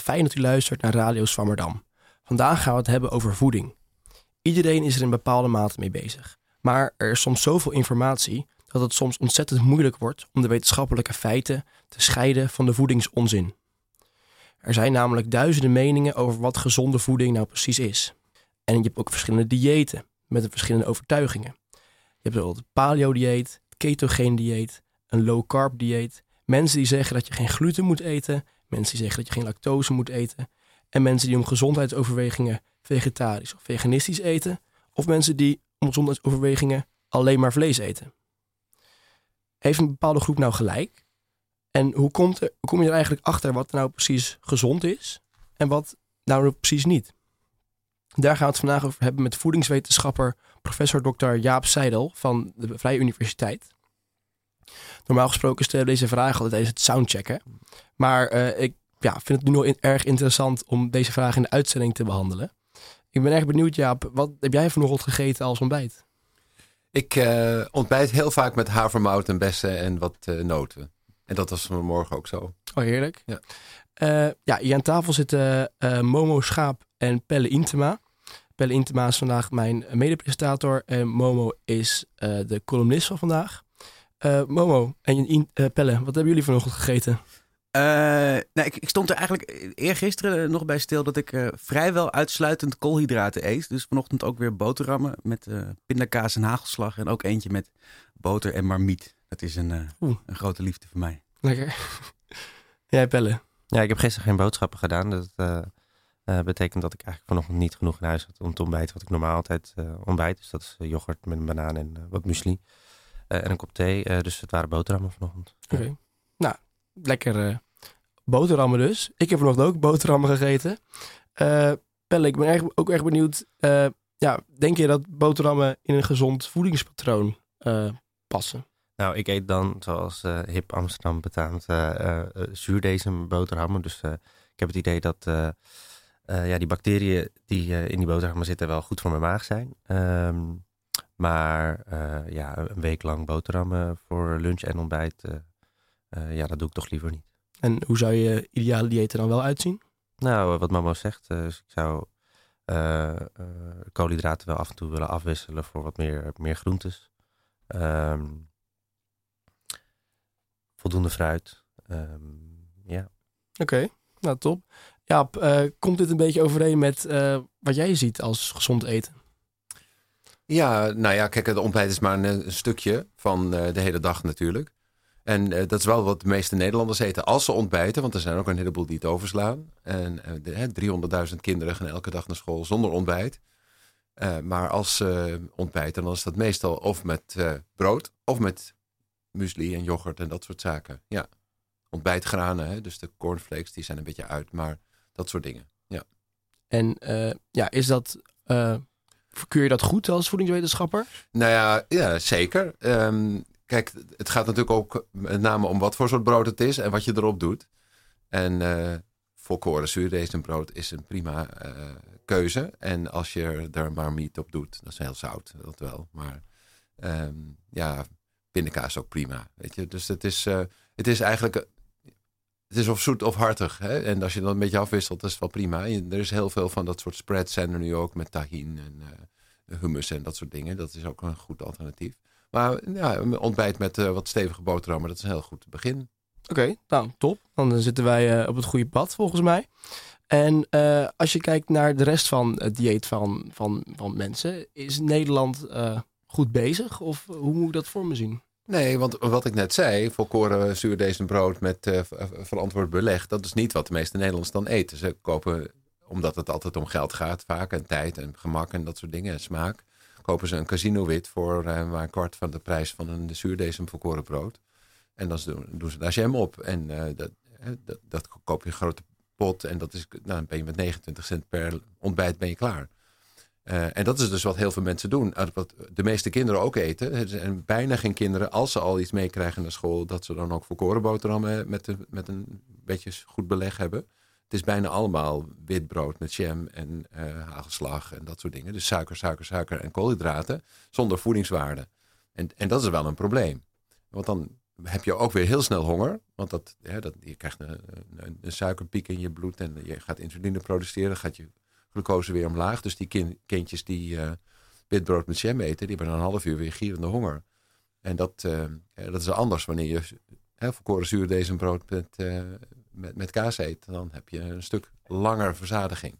Fijn dat u luistert naar Radio Swammerdam. Vandaag gaan we het hebben over voeding. Iedereen is er in bepaalde mate mee bezig. Maar er is soms zoveel informatie dat het soms ontzettend moeilijk wordt om de wetenschappelijke feiten te scheiden van de voedingsonzin. Er zijn namelijk duizenden meningen over wat gezonde voeding nou precies is. En je hebt ook verschillende diëten met verschillende overtuigingen. Je hebt bijvoorbeeld het paleo-dieet, het ketogene dieet, een low-carb dieet. Mensen die zeggen dat je geen gluten moet eten, mensen die zeggen dat je geen lactose moet eten. En mensen die om gezondheidsoverwegingen vegetarisch of veganistisch eten. Of mensen die om gezondheidsoverwegingen alleen maar vlees eten. Heeft een bepaalde groep nou gelijk? En hoe, komt er, kom je er eigenlijk achter wat nou precies gezond is en wat nou precies niet? Daar gaan we het vandaag over hebben met voedingswetenschapper professor Dr. Jaap Seidel van de Vrije Universiteit. Normaal gesproken stellen deze vragen altijd tijdens het soundchecken. Maar uh, ik ja, vind het nu nog erg interessant om deze vraag in de uitzending te behandelen. Ik ben erg benieuwd, Jaap, wat heb jij vanochtend gegeten als ontbijt? Ik uh, ontbijt heel vaak met havermout en bessen en wat uh, noten. En dat was vanmorgen ook zo. Oh, heerlijk. Ja, uh, ja hier aan tafel zitten Momo Schaap en Pelle Intema. Pelle Intema is vandaag mijn medepresentator en Momo is de columnist van vandaag. Momo en Pelle, wat hebben jullie vanochtend gegeten? Uh, nou, ik, ik, stond er eigenlijk eergisteren nog bij stil dat ik uh, vrijwel uitsluitend koolhydraten eet. Dus vanochtend ook weer boterhammen met uh, pindakaas en hagelslag. En ook eentje met boter en marmiet. Dat is een, een grote liefde voor mij. Lekker. Jij Pelle? Ja, ik heb gisteren geen boodschappen gedaan. Dat betekent dat ik eigenlijk vanochtend niet genoeg in huis had om te ontbijten. Wat ik normaal altijd ontbijt. Dus dat is yoghurt met een banaan en wat muesli. En een kop thee. dus het waren boterhammen vanochtend. Oké. Okay. Nou, lekker boterhammen dus. Ik heb vanochtend ook boterhammen gegeten. Uh, Pelle, ik ben erg, ook erg benieuwd. Uh, ja, denk je dat boterhammen in een gezond voedingspatroon uh, passen? Nou, ik eet dan, zoals hip Amsterdam betaamt, zuurdesem boterhammen. Dus ik heb het idee dat ja, die bacteriën die in die boterhammen zitten wel goed voor mijn maag zijn. Um, maar ja, een week lang boterhammen voor lunch en ontbijt, ja, dat doe ik toch liever niet. En hoe zou je ideale dieet er dan wel uitzien? Nou, wat mama zegt, dus ik zou koolhydraten wel af en toe willen afwisselen voor wat meer, meer groentes. Um, voldoende fruit. Um, ja. Oké, okay, nou top. Ja, komt dit een beetje overeen met wat jij ziet als gezond eten? Ja, nou ja, kijk, het ontbijt is maar een, een stukje van de hele dag natuurlijk. En uh, dat is wel wat de meeste Nederlanders eten als ze ontbijten. Want er zijn ook een heleboel die het overslaan. En uh, 300.000 kinderen gaan elke dag naar school zonder ontbijt. Maar als ze ontbijten, dan is dat meestal of met brood of met muesli en yoghurt en dat soort zaken. Ja, ontbijtgranen, hè? dus de cornflakes, die zijn een beetje uit. Maar dat soort dingen, ja. En ja, is dat... Keur je dat goed als voedingswetenschapper? Nou ja, ja zeker. Um, kijk, het gaat natuurlijk ook met name om wat voor soort brood het is en wat je erop doet. En uh, volkoren zuurdezenbrood is een prima uh, keuze. En als je er maar meat op doet, dat is heel zout, dat wel. Maar um, ja, pindakaas ook prima, weet je. Dus het is, uh, het is eigenlijk, het is of zoet of hartig. Hè? En als je dan een beetje afwisselt, dat is wel prima. er is heel veel van dat soort spreads zijn er nu ook met tahin en hummus en dat soort dingen. Dat is ook een goed alternatief. Maar ja, ontbijt met uh, wat stevige boterhammen, dat is een heel goed begin. Oké, nou top. Dan zitten wij uh, op het goede pad volgens mij. En uh, als je kijkt naar de rest van het dieet van, van, van mensen, is Nederland goed bezig? Of hoe moet ik dat voor me zien? Nee, want wat ik net zei, volkoren zuurdezenbrood met verantwoord beleg, dat is niet wat de meeste Nederlanders dan eten. Ze kopen, omdat het altijd om geld gaat vaak, en tijd en gemak en dat soort dingen en smaak kopen ze een casino wit voor uh, maar een kwart van de prijs van een zuurdesem volkoren brood. En dan doen, doen, ze daar jam op. En dat, dat, dat, koop je een grote pot. En dat is, nou, ben je met 29 cent per ontbijt ben je klaar. Uh, en dat is dus wat heel veel mensen doen. Wat de meeste kinderen ook eten. Zijn bijna geen kinderen, als ze al iets meekrijgen naar school, dat ze dan ook volkoren boterhammen met, met een beetje goed beleg hebben. Het is bijna allemaal wit brood met jam en uh, hagelslag en dat soort dingen. Dus suiker, suiker, suiker en koolhydraten zonder voedingswaarde. En, en dat is wel een probleem. Want dan heb je ook weer heel snel honger. Want dat, dat, je krijgt een, een, een suikerpiek in je bloed en je gaat insuline produceren. gaat je glucose weer omlaag. Dus die kind, kindjes die uh, witbrood met jam eten, die hebben een half uur weer gierende honger. En dat, uh, dat is anders wanneer je hè, volkoren zuurdezenbrood met, uh, met, met kaas eet. Dan heb je een stuk langer verzadiging.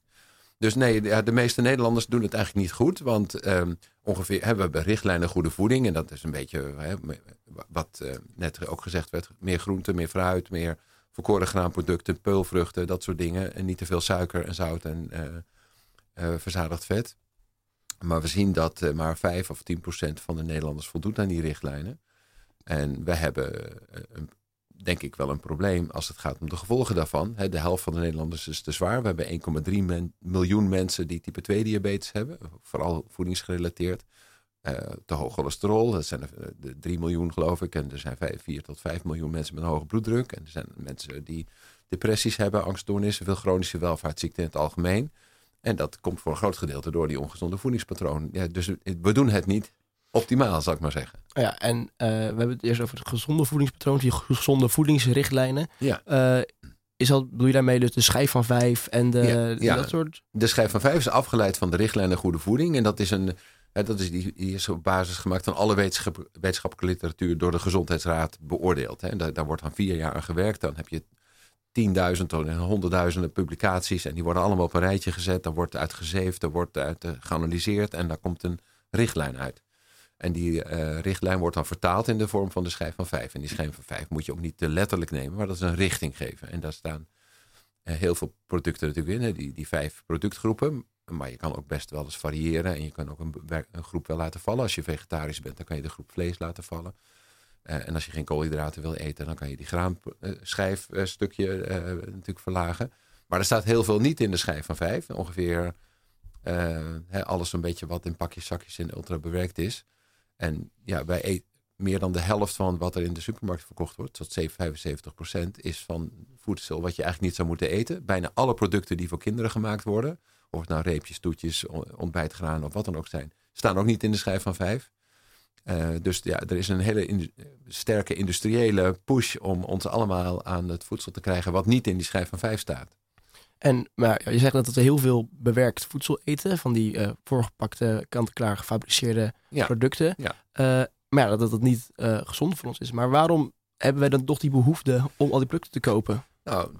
Dus nee, de, de, meeste Nederlanders doen het eigenlijk niet goed. Want um, ongeveer hebben we richtlijnen goede voeding. En dat is een beetje hè, wat net ook gezegd werd. Meer groente, meer fruit, meer volkoren graanproducten, peulvruchten, dat soort dingen. En niet te veel suiker en zout en verzadigd vet. Maar we zien dat maar 5 of 10 procent van de Nederlanders voldoet aan die richtlijnen. En we hebben een denk ik wel een probleem als het gaat om de gevolgen daarvan. de helft van de Nederlanders is te zwaar. We hebben 1,3 men, miljoen mensen die type 2 diabetes hebben. Vooral voedingsgerelateerd. Uh, te hoog cholesterol, dat zijn er uh, 3 miljoen geloof ik. En er zijn 5, 4 tot 5 miljoen mensen met hoge bloeddruk. En er zijn mensen die depressies hebben, angststoornissen, veel chronische welvaartsziekten in het algemeen. En dat komt voor een groot gedeelte door die ongezonde voedingspatroon. Ja, dus we doen het niet optimaal, zal ik maar zeggen. Ja, en uh, we hebben het eerst over het gezonde voedingspatroon, die gezonde voedingsrichtlijnen. Ja. Uh, is dat, bedoel je daarmee dus de schijf van vijf en de, ja, ja. dat soort? De schijf van vijf is afgeleid van de richtlijnen goede voeding. En dat is een, dat is, die, die is op basis gemaakt van alle wetenschap, wetenschappelijke literatuur door de Gezondheidsraad beoordeeld. Hè. En daar, daar wordt dan vier jaar aan gewerkt. Dan heb je tienduizend tot honderdduizenden publicaties. En die worden allemaal op een rijtje gezet. Daar wordt uit gezeefd, daar wordt uit uh, geanalyseerd. En daar komt een richtlijn uit. En die uh, richtlijn wordt dan vertaald in de vorm van de schijf van vijf. En die schijf van vijf moet je ook niet te letterlijk nemen, maar dat is een richting geven. En daar staan uh, heel veel producten natuurlijk in, die, die vijf productgroepen. Maar je kan ook best wel eens variëren en je kan ook een, een, groep wel laten vallen. Als je vegetarisch bent, dan kan je de groep vlees laten vallen. Uh, en als je geen koolhydraten wil eten, dan kan je die graanschijfstukje natuurlijk verlagen. Maar er staat heel veel niet in de schijf van vijf. Ongeveer alles een beetje wat in pakjes, zakjes en ultra bewerkt is. En ja, wij eten meer dan de helft van wat er in de supermarkt verkocht wordt, tot 75 procent, is van voedsel wat je eigenlijk niet zou moeten eten. Bijna alle producten die voor kinderen gemaakt worden, of het nou reepjes, toetjes, ontbijtgraan of wat dan ook zijn, staan ook niet in de schijf van vijf. Uh, dus ja, er is een hele in, sterke industriële push om ons allemaal aan het voedsel te krijgen wat niet in die schijf van vijf staat. En maar je zegt dat we heel veel bewerkt voedsel eten, van die uh, voorgepakte, kant-en-klaar gefabriceerde ja. producten. Ja. Uh, maar ja, dat dat niet uh, gezond voor ons is. Maar waarom hebben wij dan toch die behoefte om al die producten te kopen? Nou,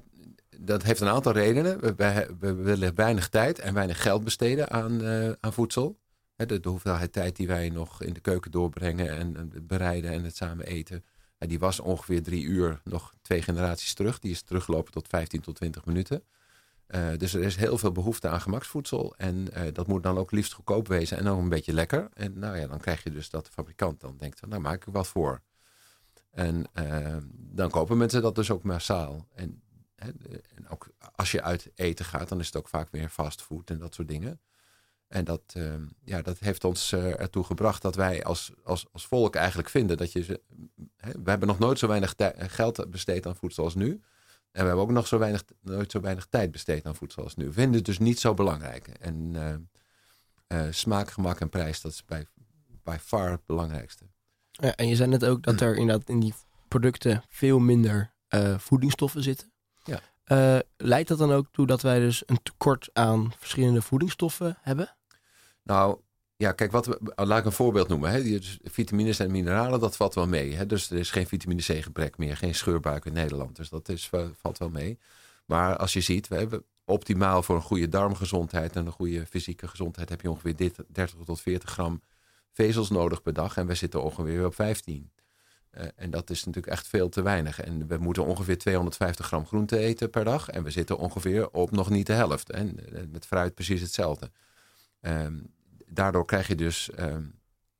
dat heeft een aantal redenen. We, we, we willen weinig tijd en weinig geld besteden aan, aan voedsel. De, de, hoeveelheid tijd die wij nog in de keuken doorbrengen en, en bereiden en het samen eten. die was ongeveer drie uur nog twee generaties terug. Die is teruggelopen tot 15 tot 20 minuten. Uh, dus er is heel veel behoefte aan gemaksvoedsel. En uh, dat moet dan ook liefst goedkoop wezen en ook een beetje lekker. En nou ja, dan krijg je dus dat de fabrikant dan denkt, van, nou maak ik wat voor. En uh, dan kopen mensen dat dus ook massaal. En, en ook als je uit eten gaat, dan is het ook vaak weer fastfood en dat soort dingen. En dat, ja, dat heeft ons ertoe gebracht dat wij als, als, als volk eigenlijk vinden dat je... Ze, hè, we hebben nog nooit zo weinig geld besteed aan voedsel als nu. En we hebben ook nog zo weinig, nooit zo weinig tijd besteed aan voedsel als nu. We vinden het dus niet zo belangrijk. En uh, smaak, gemak en prijs, dat is bij, bij far het belangrijkste. Ja, en je zei net ook dat er inderdaad in die producten veel minder voedingsstoffen zitten. Ja. leidt dat dan ook toe dat wij dus een tekort aan verschillende voedingsstoffen hebben? Nou, ja, kijk, wat we, laat ik een voorbeeld noemen. Hè. Dus vitamines en mineralen, dat valt wel mee. Hè. Dus er is geen vitamine C gebrek meer, geen scheurbuik in Nederland. Dus dat is, valt wel mee. Maar als je ziet, we hebben optimaal voor een goede darmgezondheid en een goede fysieke gezondheid heb je ongeveer 30 tot 40 gram vezels nodig per dag. En we zitten ongeveer op 15. Uh, en dat is natuurlijk echt veel te weinig. En we moeten ongeveer 250 gram groente eten per dag. En we zitten ongeveer op nog niet de helft. En met fruit precies hetzelfde. Um, daardoor krijg je dus uh,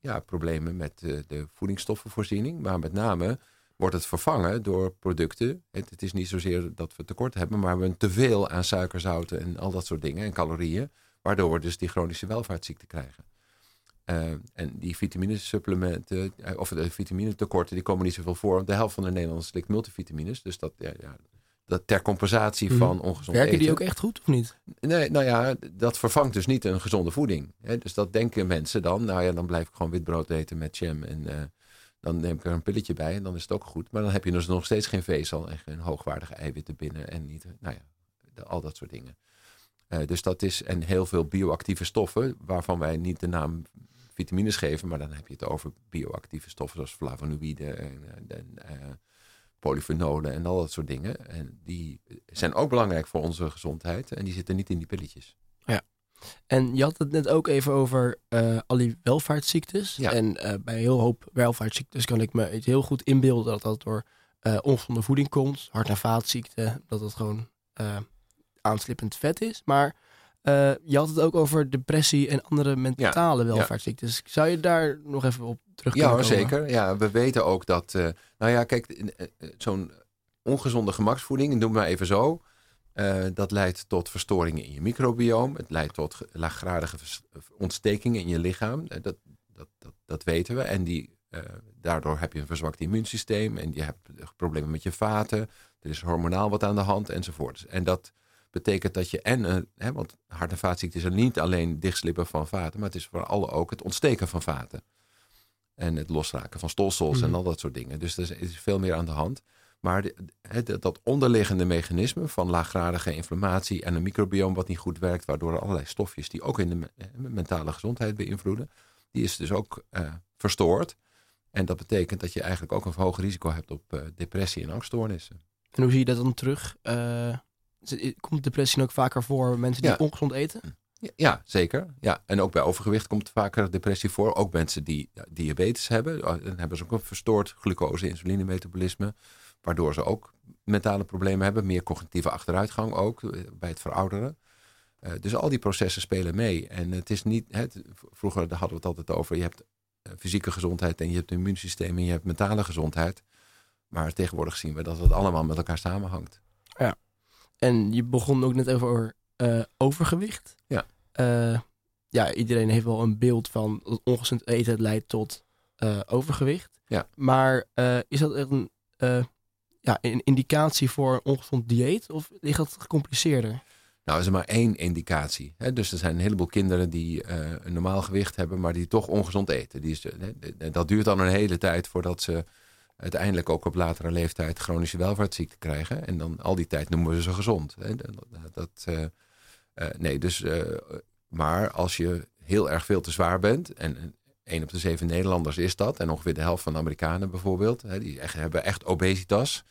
ja, problemen met de, voedingsstoffenvoorziening. Maar met name wordt het vervangen door producten. Het, het, is niet zozeer dat we tekort hebben, maar we hebben te veel aan suikerzouten en al dat soort dingen en calorieën. Waardoor we dus die chronische welvaartsziekte krijgen. Uh, en die vitaminesupplementen, of de vitaminetekorten, die komen niet zoveel voor. De helft van de Nederlanders slikt multivitamines. Dus dat, ja, dat ter compensatie Mhm. van ongezond Werken eten. die ook echt goed of niet? Nee, nou ja, dat vervangt dus niet een gezonde voeding. Hè? Dus dat denken mensen dan. Nou ja, dan blijf ik gewoon wit brood eten met jam. En uh, dan neem ik er een pilletje bij en dan is het ook goed. Maar dan heb je dus nog steeds geen vezel en geen hoogwaardige eiwitten binnen. En niet, nou ja, de- al dat soort dingen. Eh, dus dat is, en heel veel bioactieve stoffen, waarvan wij niet de naam vitamines geven, maar dan heb je het over bioactieve stoffen zoals flavonoïden en, en, eh, polyfenolen en al dat soort dingen. En die zijn ook belangrijk voor onze gezondheid en die zitten niet in die pilletjes. En je had het net ook even over eh, al die welvaartsziektes. Ja. En eh, bij een heel hoop welvaartsziektes kan ik me heel goed inbeelden dat dat door eh ongezonde voeding komt. Hart- en vaatziekten, dat het gewoon aanslippend vet is. Maar eh, je had het ook over depressie en andere mentale welvaartsziektes. Zou je daar nog even op terug Ja, kunnen hoor, komen? zeker. Ja, we weten ook dat, eh, nou ja, kijk, eh, zo'n ongezonde gemaksvoeding, noem maar even zo, dat leidt tot verstoringen in je microbioom. Het leidt tot ge- laaggradige ontstekingen in je lichaam. Dat, dat, dat, dat weten we. En die, daardoor heb je een verzwakt immuunsysteem en je hebt problemen met je vaten. Er is hormonaal wat aan de hand enzovoort. En dat betekent dat je en, eh, hè, want hart- en vaatziekten is er niet alleen dichtslippen van vaten, maar het is vooral ook het ontsteken van vaten. En het losraken van stolsels en Mhm. al dat soort dingen. Dus er is, veel meer aan de hand. Maar de- het, dat onderliggende mechanisme van laaggradige inflammatie en een microbioom wat niet goed werkt, waardoor er allerlei stofjes die ook in de me- mentale gezondheid beïnvloeden, die is dus ook eh, verstoord. En dat betekent dat je eigenlijk ook een verhoogd risico hebt op eh, depressie en angststoornissen. En hoe zie je dat dan terug? Komt depressie ook vaker voor mensen die Ja. ongezond eten? Ja, Ja, zeker. Ja. En ook bij overgewicht komt vaker depressie voor. Ook mensen die ja, diabetes hebben. eh, Dan hebben ze ook een verstoord glucose-insulinemetabolisme. Waardoor ze ook mentale problemen hebben. Meer cognitieve achteruitgang ook eh, bij het verouderen. Eh, dus al die processen spelen mee. En het is niet... Het, vroeger hadden we het altijd over... Je hebt eh, fysieke gezondheid en je hebt een immuunsysteem en je hebt mentale gezondheid. Maar tegenwoordig zien we dat het allemaal met elkaar samenhangt. En je begon ook net over eh, overgewicht. Ja. Eh, ja, iedereen heeft wel een beeld van ongezond eten leidt tot eh, overgewicht. Ja. Maar is dat echt een, ja, een indicatie voor een ongezond dieet? Of ligt dat gecompliceerder? Nou, is er maar één indicatie. Hè? Dus er zijn een heleboel kinderen die een normaal gewicht hebben, maar die toch ongezond eten. Die is, dat duurt dan een hele tijd voordat ze uiteindelijk ook op latere leeftijd chronische welvaartsziekten krijgen. En dan al die tijd noemen we ze gezond. Dat, eh, eh, nee, dus, eh, maar als je heel erg veel te zwaar bent, en één op de zeven Nederlanders is dat, en ongeveer de helft van de Amerikanen bijvoorbeeld, hè, die echt, hebben echt obesitas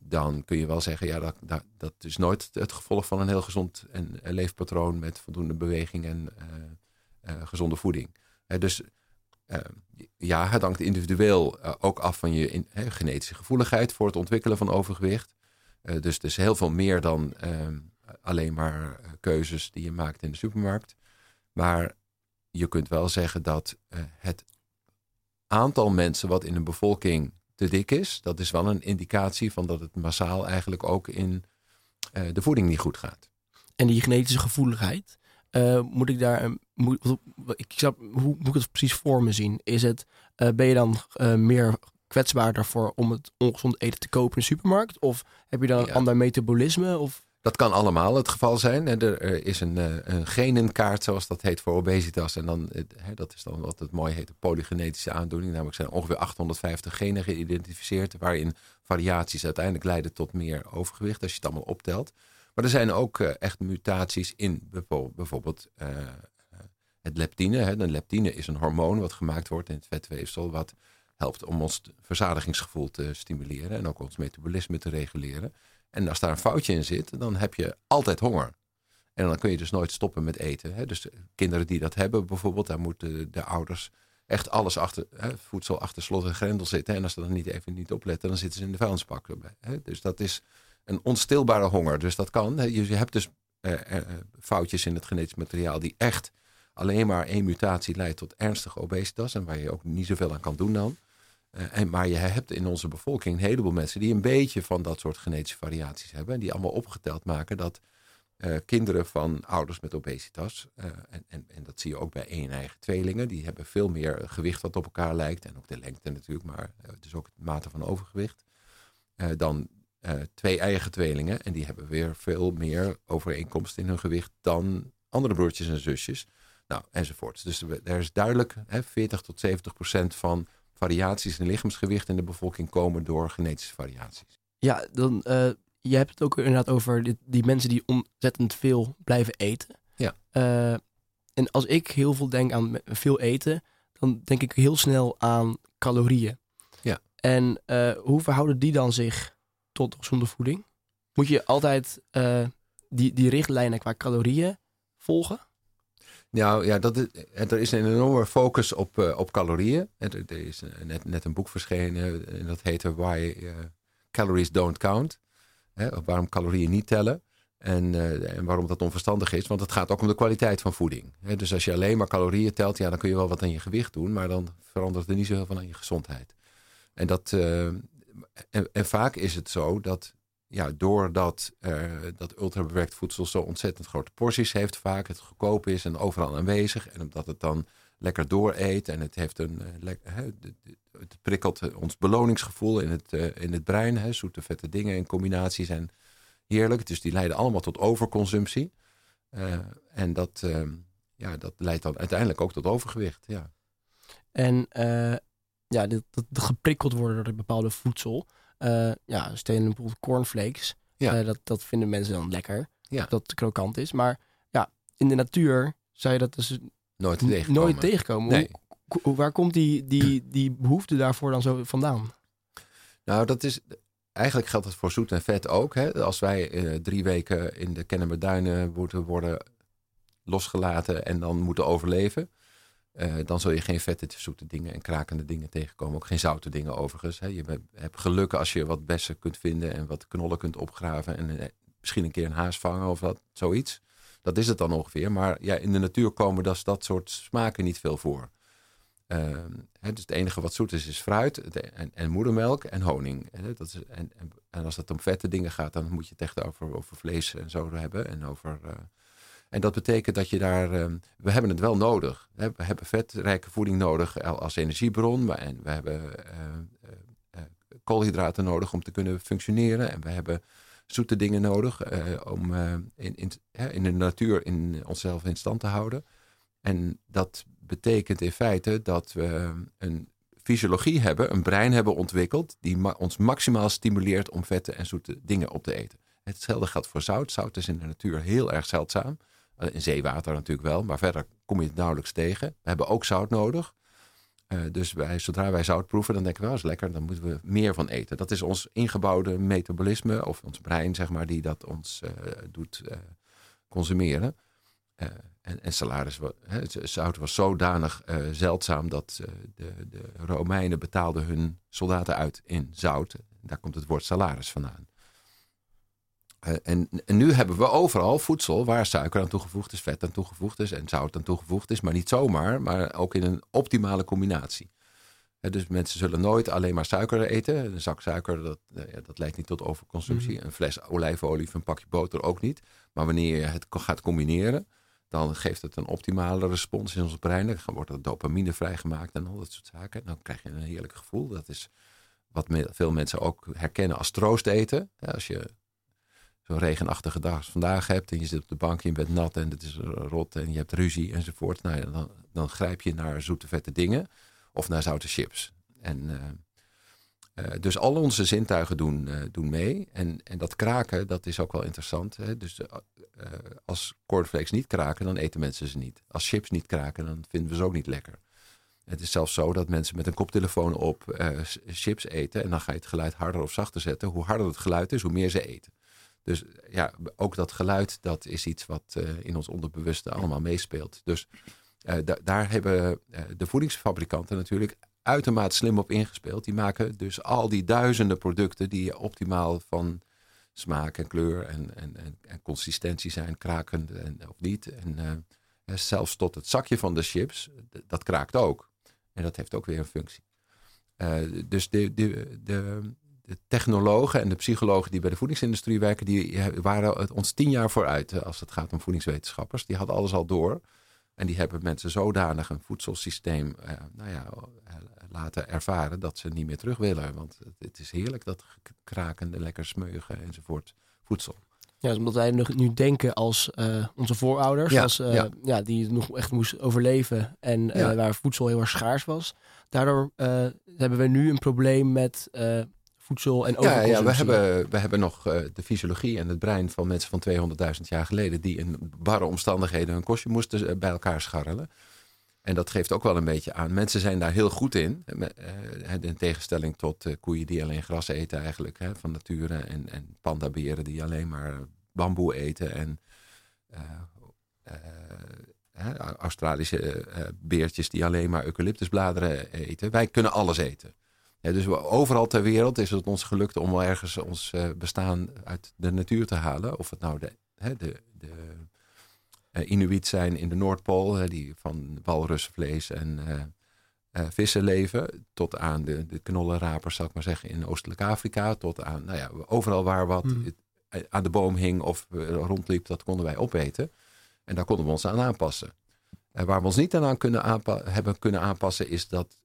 dan kun je wel zeggen, ja, dat, dat, is nooit het gevolg van een heel gezond en, leefpatroon met voldoende beweging en gezonde voeding. Hè, dus eh, ja, het hangt individueel eh, ook af van je in, genetische gevoeligheid voor het ontwikkelen van overgewicht. Eh, dus het is heel veel meer dan ehm, alleen maar keuzes die je maakt in de supermarkt. Maar je kunt wel zeggen dat het aantal mensen wat in een bevolking te dik is, dat is wel een indicatie van dat het massaal eigenlijk ook in de voeding niet goed gaat. En die genetische gevoeligheid, eh, moet ik daar, een- moet, ik snap, hoe moet ik het precies voor me zien? Is het, eh, ben je dan eh, meer kwetsbaarder voor om het ongezond eten te kopen in de supermarkt? Of heb je dan een ander metabolisme? Of Dat kan allemaal het geval zijn. Er is een, een genenkaart, zoals dat heet, voor obesitas. En dan, dat is dan wat het mooi heet, de polygenetische aandoening. Namelijk zijn ongeveer 850 genen geïdentificeerd, waarin variaties uiteindelijk leiden tot meer overgewicht, als je het allemaal optelt. Maar er zijn ook eh, echt mutaties in bijvo- bijvoorbeeld eh, eh, het leptine. Hè. De leptine is een hormoon wat gemaakt wordt in het vetweefsel, wat helpt om ons verzadigingsgevoel te stimuleren en ook ons metabolisme te reguleren. En als daar een foutje in zit, dan heb je altijd honger. En dan kun je dus nooit stoppen met eten. Hè. Dus de kinderen die dat hebben bijvoorbeeld, daar moeten de ouders echt alles achter, hè, voedsel achter slot en grendel zitten. En als ze dan niet even niet opletten, dan zitten ze in de vuilnisbak. Hè. Dus dat is een onstilbare honger. Dus dat kan. Je hebt dus eh, eh, foutjes in het genetisch materiaal die echt alleen maar één mutatie leidt tot ernstige obesitas. En waar je ook niet zoveel aan kan doen dan. Eh, en, maar je hebt in onze bevolking een heleboel mensen die een beetje van dat soort genetische variaties hebben. En die allemaal opgeteld maken dat kinderen van ouders met obesitas, en, en, en dat zie je ook bij één eigen tweelingen, die hebben veel meer gewicht wat op elkaar lijkt. En ook de lengte natuurlijk, maar dus ook het mate van overgewicht. dan eh, twee eigen tweelingen. En die hebben weer veel meer overeenkomst in hun gewicht dan andere broertjes en zusjes. Nou, enzovoort. Dus er is duidelijk hè, 40 tot 70 procent van variaties in lichaamsgewicht in de bevolking komen door genetische variaties. Ja, dan, uh, je hebt het ook inderdaad over die, die mensen die ontzettend veel blijven eten. Ja. Uh, en als ik heel veel denk aan veel eten, dan denk ik heel snel aan calorieën. Ja. En uh, hoe verhouden die dan zich tot gezonde voeding? Moet je altijd die, die richtlijnen qua calorieën volgen? Nou ja, dat is, er is een enorme focus op, uh, op calorieën. Er, er is net, net een boek verschenen en dat heette Why Calories Don't Count. Hè, waarom calorieën niet tellen. En, en, waarom dat onverstandig is. Want het gaat ook om de kwaliteit van voeding. Hè, dus als je alleen maar calorieën telt, ja, dan kun je wel wat aan je gewicht doen. Maar dan verandert er niet zoveel van aan je gezondheid. En, dat, en, vaak is het zo dat ja, doordat uh, dat ultrabewerkt voedsel zo ontzettend grote porties heeft, vaak het goedkoop is en overal aanwezig. En omdat het dan lekker dooreet en het heeft een uh, het prikkelt ons beloningsgevoel in het, in het brein. Hè, zoete vette dingen in combinatie zijn heerlijk. Dus die leiden allemaal tot overconsumptie. en dat, ja, dat leidt dan uiteindelijk ook tot overgewicht. Ja. En ja, dat, dat geprikkeld worden door bepaalde voedsel. Uh, ja, stenen bijvoorbeeld cornflakes. Ja. Uh, dat, dat vinden mensen dan lekker. Ja. Dat het krokant is. Maar ja, in de natuur zou je dat dus nooit tegenkomen. Nooit tegenkomen. Nee. Hoe, hoe, waar komt die, die, die behoefte daarvoor dan zo vandaan? Nou, dat is... Eigenlijk geldt het voor zoet en vet ook. Hè? Als wij uh, drie weken in de Kennemerduinen moeten worden losgelaten en dan moeten overleven uh, dan zul je geen vette, zoete dingen en krakende dingen tegenkomen. Ook geen zoute dingen overigens. Hè. Je hebt geluk als je wat bessen kunt vinden en wat knollen kunt opgraven. En uh, misschien een keer een haas vangen of wat, zoiets. Dat is het dan ongeveer. Maar ja, in de natuur komen dat, dat soort smaken niet veel voor. Uh, hè, dus het enige wat zoet is, is fruit en, en moedermelk en honing. Hè, dat is, en, en, als het om vette dingen gaat, dan moet je het echt over, over vlees en zo hebben. En over en dat betekent dat je daar, we hebben het wel nodig. We hebben vetrijke voeding nodig als energiebron. En we hebben uh, uh, koolhydraten nodig om te kunnen functioneren. En we hebben zoete dingen nodig om in, in, in de natuur in onszelf in stand te houden. En dat betekent in feite dat we een fysiologie hebben, een brein hebben ontwikkeld, die ons maximaal stimuleert om vette en zoete dingen op te eten. Hetzelfde geldt voor zout. Zout is in de natuur heel erg zeldzaam. In zeewater natuurlijk wel, maar verder kom je het nauwelijks tegen. We hebben ook zout nodig. Uh, dus wij, zodra wij zout proeven, dan denken we, dat is lekker, dan moeten we meer van eten. Dat is ons ingebouwde metabolisme, of ons brein, zeg maar, die dat ons uh, doet consumeren. en, en salaris, zout was zodanig zeldzaam dat de, de Romeinen betaalden hun soldaten uit in zout. Daar komt het woord salaris vandaan. Uh, en, en, nu hebben we overal voedsel waar suiker aan toegevoegd is, vet aan toegevoegd is en zout aan toegevoegd is. Maar niet zomaar, maar ook in een optimale combinatie. Dus mensen zullen nooit alleen maar suiker eten. Een zak suiker, dat, uh, dat leidt niet tot overconsumptie. Mm. Een fles olijfolie of een pakje boter ook niet. Maar wanneer je het gaat combineren, dan geeft het een optimale respons in ons brein. Dan wordt er dopamine vrijgemaakt en al dat soort zaken. En dan krijg je een heerlijk gevoel. Dat is wat veel mensen ook herkennen als troost eten. Als je zo'n regenachtige dag als vandaag hebt en je zit op de bank je bent nat en het is rot en je hebt ruzie enzovoort, nou dan, dan grijp je naar zoete vette dingen of naar zoute chips. En uh, uh, dus al onze zintuigen doen, uh, doen mee. En, en dat kraken, dat is ook wel interessant. Hè? Dus als cornflakes niet kraken, dan eten mensen ze niet. Als chips niet kraken, dan vinden we ze ook niet lekker. Het is zelfs zo dat mensen met een koptelefoon op chips eten en dan ga je het geluid harder of zachter zetten. Hoe harder het geluid is, hoe meer ze eten. Dus ja, ook dat geluid, dat is iets wat uh, in ons onderbewuste allemaal meespeelt. Dus da daar hebben uh, de voedingsfabrikanten natuurlijk uitermate slim op ingespeeld. Die maken dus al die duizenden producten die optimaal van smaak en kleur en, en, en, en consistentie zijn, krakend en, of niet. En zelfs tot het zakje van de chips, dat kraakt ook. En dat heeft ook weer een functie. dus de, de, de, de technologen en de psychologen die bij de voedingsindustrie werken, die waren ons tien jaar vooruit als het gaat om voedingswetenschappers. Die hadden alles al door. En die hebben mensen zodanig een voedselsysteem eh, nou ja, laten ervaren dat ze niet meer terug willen. Want het, is heerlijk dat krakende, lekker smeugen enzovoort voedsel. Ja, dus omdat wij nu denken als eh, onze voorouders, Ja, als, eh, ja. ja. die nog echt moesten overleven en eh, Ja. waar voedsel heel erg schaars was. Daardoor eh, hebben we nu een probleem met eh, voedsel en Ja, overconsumptie. ja we, hebben, we hebben nog eh, de fysiologie en het brein van mensen van 200.000 jaar geleden... die in barre omstandigheden hun kostje moesten eh, bij elkaar scharrelen. En dat geeft ook wel een beetje aan. Mensen zijn daar heel goed in. eh, In tegenstelling tot koeien die alleen gras eten eigenlijk. Hè, van nature. En, en pandaberen die alleen maar bamboe eten. En Australische beertjes die alleen maar eucalyptusbladeren eten. Wij kunnen alles eten. Ja, dus overal ter wereld is het ons gelukt om wel ergens ons eh, bestaan uit de natuur te halen. Of het nou de, hè, de, de eh, Inuit zijn in de Noordpool, hè, die van walrusvlees en eh, vissen leven. Tot aan de, de knollenrapers, zal ik maar zeggen, in Oostelijk Afrika. Tot aan, nou ja, overal waar wat eh, aan de boom hing of rondliep, dat konden wij opeten. En daar konden we ons aan aanpassen. En waar we ons niet aan kunnen hebben kunnen aanpassen, is dat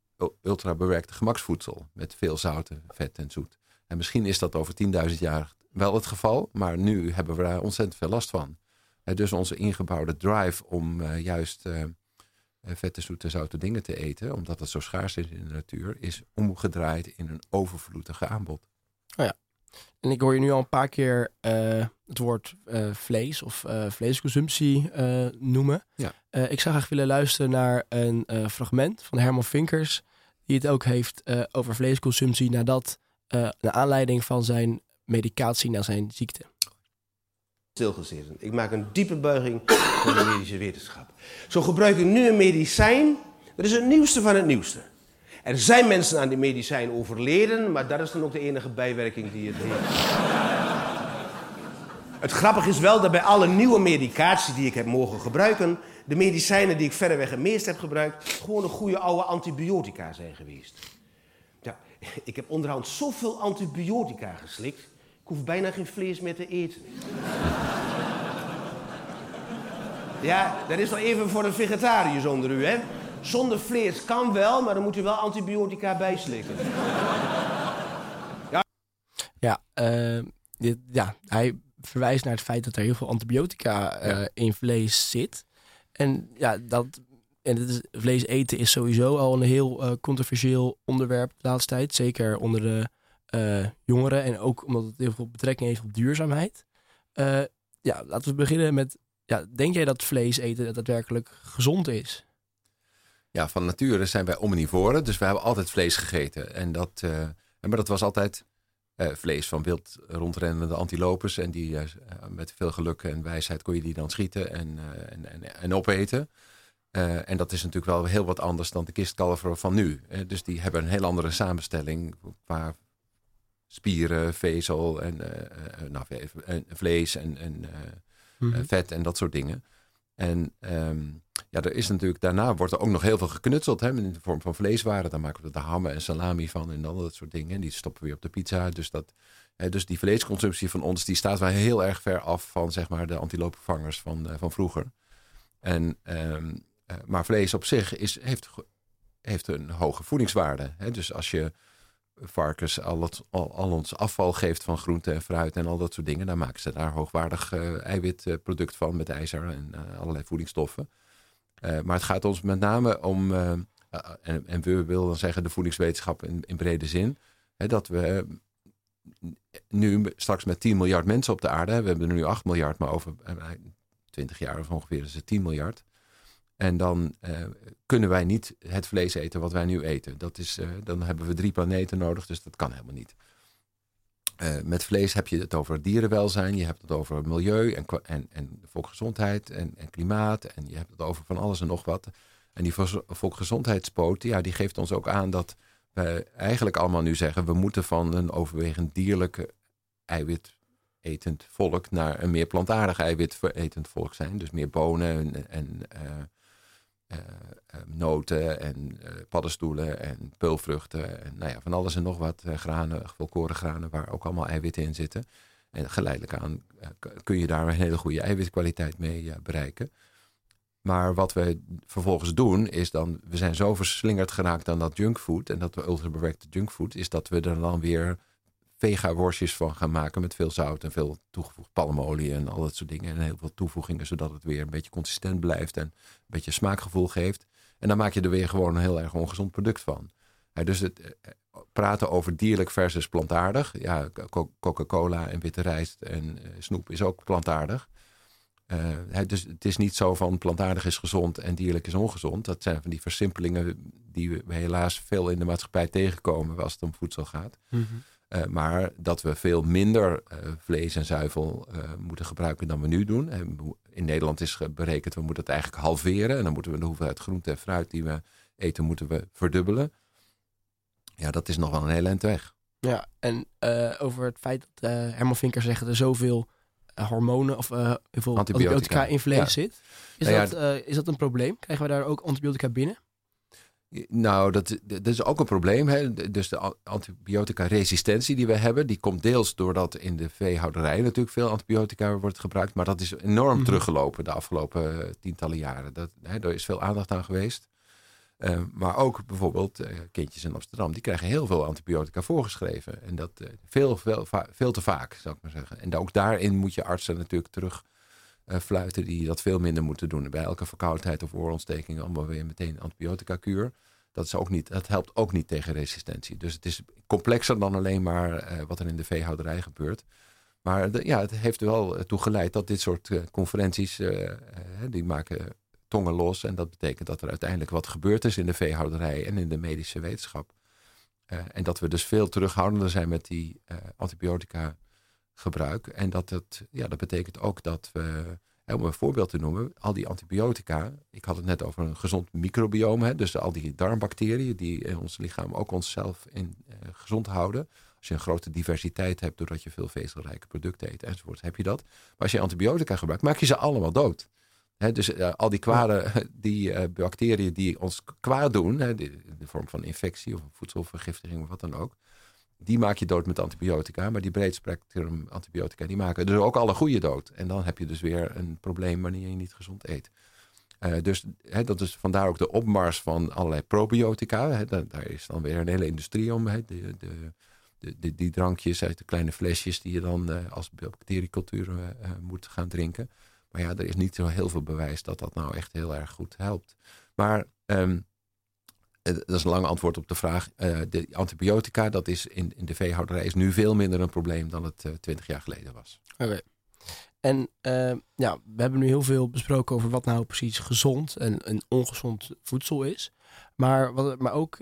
ultra bewerkte gemaksvoedsel met veel zouten, vet en zoet. En misschien is dat over 10.000 jaar wel het geval, maar nu hebben we daar ontzettend veel last van. Dus onze ingebouwde drive om eh, juist eh, eh, vette, zoete, zoute dingen te eten, omdat het zo schaars is in de natuur, is omgedraaid in een overvloedige aanbod. En ik hoor je nu al een paar keer het woord vlees of vleesconsumptie noemen. Ja. Ik zou graag willen luisteren naar een fragment van Herman Vinkers, die het ook heeft eh, over vleesconsumptie nadat, eh naar aanleiding van zijn medicatie naar zijn ziekte. stilgezeten. Ik maak een diepe buiging voor de medische wetenschap. Zo gebruik ik nu een medicijn. Dat is het nieuwste van het nieuwste. Er zijn mensen aan die medicijn overleden, maar dat is dan ook de enige bijwerking die het heeft. Het grappige is wel dat bij alle nieuwe medicatie die ik heb mogen gebruiken, de medicijnen die ik verreweg het meest heb gebruikt, gewoon een goede oude antibiotica zijn geweest. Ja, ik heb onderhand zoveel antibiotica geslikt, ik hoef bijna geen vlees meer te eten. Ja, dat is nog even voor de vegetariërs onder u, hè? Zonder vlees kan wel, maar dan moet u wel antibiotica bijslikken. Ja, eh, dit, ja, hij verwijst naar het feit dat er heel veel antibiotica eh, Ja. in vlees zit. En ja, dat en het is, vlees eten is sowieso al een heel eh, controversieel onderwerp de laatste tijd. Zeker onder de eh, jongeren en ook omdat het heel veel betrekking heeft op duurzaamheid. Eh, ja, laten we beginnen met, ja, denk jij dat vlees eten daadwerkelijk gezond is? Ja, van nature zijn wij omnivoren, dus we hebben altijd vlees gegeten. En dat, maar dat was altijd eh, vlees van wild rondrennende antilopes. En die eh, met veel geluk en wijsheid kon je die dan schieten en, eh, en, en, en opeten. En dat is natuurlijk wel heel wat anders dan de kistkalver van nu. Dus die hebben een heel andere samenstelling qua spieren, vezel en, nou, vlees en, en eh, vet en dat soort dingen. En ehm, ja, er is natuurlijk, daarna wordt er ook nog heel veel geknutseld hè, in de vorm van vleeswaren. Daar maken we de hammen en salami van en al dat soort dingen. En die stoppen we weer op de pizza. Dus, dat, hè, dus die vleesconsumptie van ons, die staat wel heel erg ver af van zeg maar, de antilopenvangers van, eh, van vroeger. En, ehm, eh, maar vlees op zich is, heeft, heeft een hoge voedingswaarde. Hè? Dus als je varkens al, het, al, al ons afval geeft van groente en fruit en al dat soort dingen, dan maken ze daar hoogwaardig eh, eiwitproduct van met ijzer en eh, allerlei voedingsstoffen. Eh, maar het gaat ons met name om, en, en we willen dan zeggen de voedingswetenschap in, in brede zin, hè, dat we nu straks met 10 miljard mensen op de aarde, we hebben er nu 8 miljard, maar over eh, 20 jaar of ongeveer is het 10 miljard. En dan eh, kunnen wij niet het vlees eten wat wij nu eten. Dat is, eh, dan hebben we drie planeten nodig, dus dat kan helemaal niet. Eh, met vlees heb je het over dierenwelzijn, je hebt het over milieu en, en, en volksgezondheid en, en klimaat. En je hebt het over van alles en nog wat. En die volks- volksgezondheidspoot, ja, die geeft ons ook aan dat we eigenlijk allemaal nu zeggen... we moeten van een overwegend dierlijke eiwitetend volk... naar een meer plantaardig eiwitetend volk zijn. Dus meer bonen en, en noten en eh, paddenstoelen en peulvruchten. En nou ja, van alles en nog wat. eh, granen, volkoren granen waar ook allemaal eiwitten in zitten. En geleidelijk aan eh, kun je daar een hele goede eiwitkwaliteit mee eh, bereiken. Maar wat we vervolgens doen is dan, we zijn zo verslingerd geraakt aan dat junkfood en dat we ultrabewerkte junkfood, is dat we er dan weer vega-worstjes van gaan maken met veel zout en veel toegevoegd palmolie en al dat soort dingen. En heel veel toevoegingen, zodat het weer een beetje consistent blijft en een beetje smaakgevoel geeft. En dan maak je er weer gewoon een heel erg ongezond product van. dus het eh, praten over dierlijk versus plantaardig. Ja, Coca-Cola en witte rijst en snoep is ook plantaardig. Dus het is niet zo van plantaardig is gezond en dierlijk is ongezond. Dat zijn van die versimpelingen die we helaas veel in de maatschappij tegenkomen als het om voedsel gaat. Mhm. Eh, maar dat we veel minder uh, vlees en zuivel moeten gebruiken dan we nu doen. in Nederland is berekend, we moeten het eigenlijk halveren. En dan moeten we de hoeveelheid groente en fruit die we eten, moeten we verdubbelen. Ja, dat is nog wel een heel eind weg. Ja, en over het feit dat Herman Vinker zegt er zoveel eh, hormonen of veel antibiotica. in vlees zit. Is, nou dat, is dat een probleem? Krijgen we daar ook antibiotica binnen? Nou, dat, dat is ook een probleem. Hè? Dus de antibiotica-resistentie die we hebben, die komt deels doordat in de veehouderij natuurlijk veel antibiotica wordt gebruikt. Maar dat is enorm mhm. teruggelopen de afgelopen tientallen jaren. Dat, hè, er is veel aandacht aan geweest. Uh, maar ook bijvoorbeeld uh, kindjes in Amsterdam, die krijgen heel veel antibiotica voorgeschreven. En dat uh, veel, veel, veel te vaak, zou ik maar zeggen. En ook daarin moet je artsen natuurlijk terug fluiten die dat veel minder moeten doen. Bij elke verkoudheid of oorontsteking allemaal weer meteen antibiotica kuur. Dat, is ook niet, dat helpt ook niet tegen resistentie. Dus het is complexer dan alleen maar wat er in de veehouderij gebeurt. Maar ja, het heeft er wel toe geleid dat dit soort conferenties, die maken tongen los. En dat betekent dat er uiteindelijk wat gebeurd is in de veehouderij en in de medische wetenschap. En dat we dus veel terughoudender zijn met die antibiotica gebruik. En dat, het, ja, dat betekent ook dat we, om een voorbeeld te noemen, al die antibiotica. Ik had het net over een gezond microbiome. Hè, dus al die darmbacteriën die in ons lichaam ook onszelf in, uh, gezond houden. Als je een grote diversiteit hebt doordat je veel vezelrijke producten eet enzovoort, heb je dat. Maar als je antibiotica gebruikt, maak je ze allemaal dood dus uh, al die kwade die, uh, bacteriën die ons kwaad doen, in de vorm van infectie of voedselvergiftiging of wat dan ook, die maak je dood met antibiotica. Maar die breed spectrum antibiotica, die maken dus ook alle goede dood. En dan heb je dus weer een probleem wanneer je niet gezond eet. Uh, dus dat is vandaar ook de opmars van allerlei probiotica. daar, is dan weer een hele industrie om. de, de, de, die drankjes uit de kleine flesjes die je dan als bacteriecultuur moet gaan drinken. Maar ja, er is niet zo heel veel bewijs dat dat nou echt heel erg goed helpt. Maar um, dat is een lang antwoord op de vraag. Uh, de antibiotica, dat is in, in de veehouderij is nu veel minder een probleem dan het uh, twintig jaar geleden was. Oké. En uh, ja, we hebben nu heel veel besproken over wat nou precies gezond en, en ongezond voedsel is. Maar, wat, maar ook,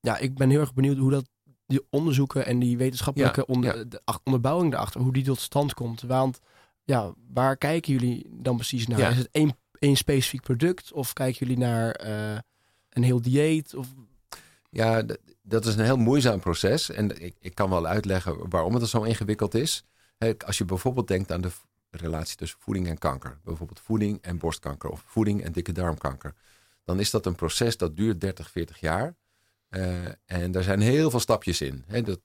ja, ik ben heel erg benieuwd hoe dat die onderzoeken en die wetenschappelijke onder, de onderbouwing daarachter, hoe die tot stand komt. Want ja, waar kijken jullie dan precies naar? Is het één, één specifiek product of kijken jullie naar uh, een heel dieet? Of... Ja, dat is een heel moeizaam proces. En ik, ik kan wel uitleggen waarom het zo ingewikkeld is. Als je bijvoorbeeld denkt aan de relatie tussen voeding en kanker. Bijvoorbeeld voeding en borstkanker of voeding en dikke darmkanker. Dan is dat een proces dat duurt 30, 40 jaar. Uh, en daar zijn heel veel stapjes in. Dat,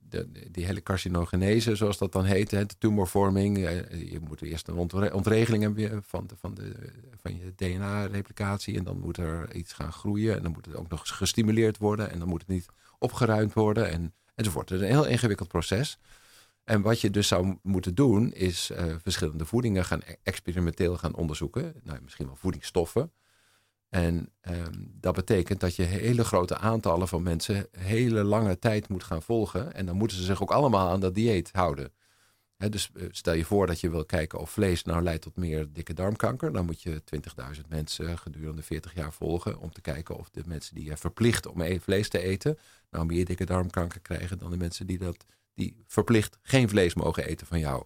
die hele carcinogenese, zoals dat dan heet, de tumorvorming. Uh, je moet eerst een ontregeling hebben van, de, van, de, van je DNA-replicatie. En dan moet er iets gaan groeien. En dan moet het ook nog gestimuleerd worden. En dan moet het niet opgeruimd worden. En, enzovoort. Het is een heel ingewikkeld proces. En wat je dus zou moeten doen, is verschillende voedingen gaan e-, experimenteel gaan onderzoeken. Nou, misschien wel voedingsstoffen. En um, dat betekent dat je hele grote aantallen van mensen hele lange tijd moet gaan volgen. En dan moeten ze zich ook allemaal aan dat dieet houden. dus eh, stel je voor dat je wil kijken of vlees nou leidt tot meer dikke darmkanker. Dan moet je 20.000 mensen gedurende 40 jaar volgen. Om te kijken of de mensen die je verplicht om e-, vlees te eten. nou meer dikke darmkanker krijgen dan de mensen die, dat, die verplicht geen vlees mogen eten van jou.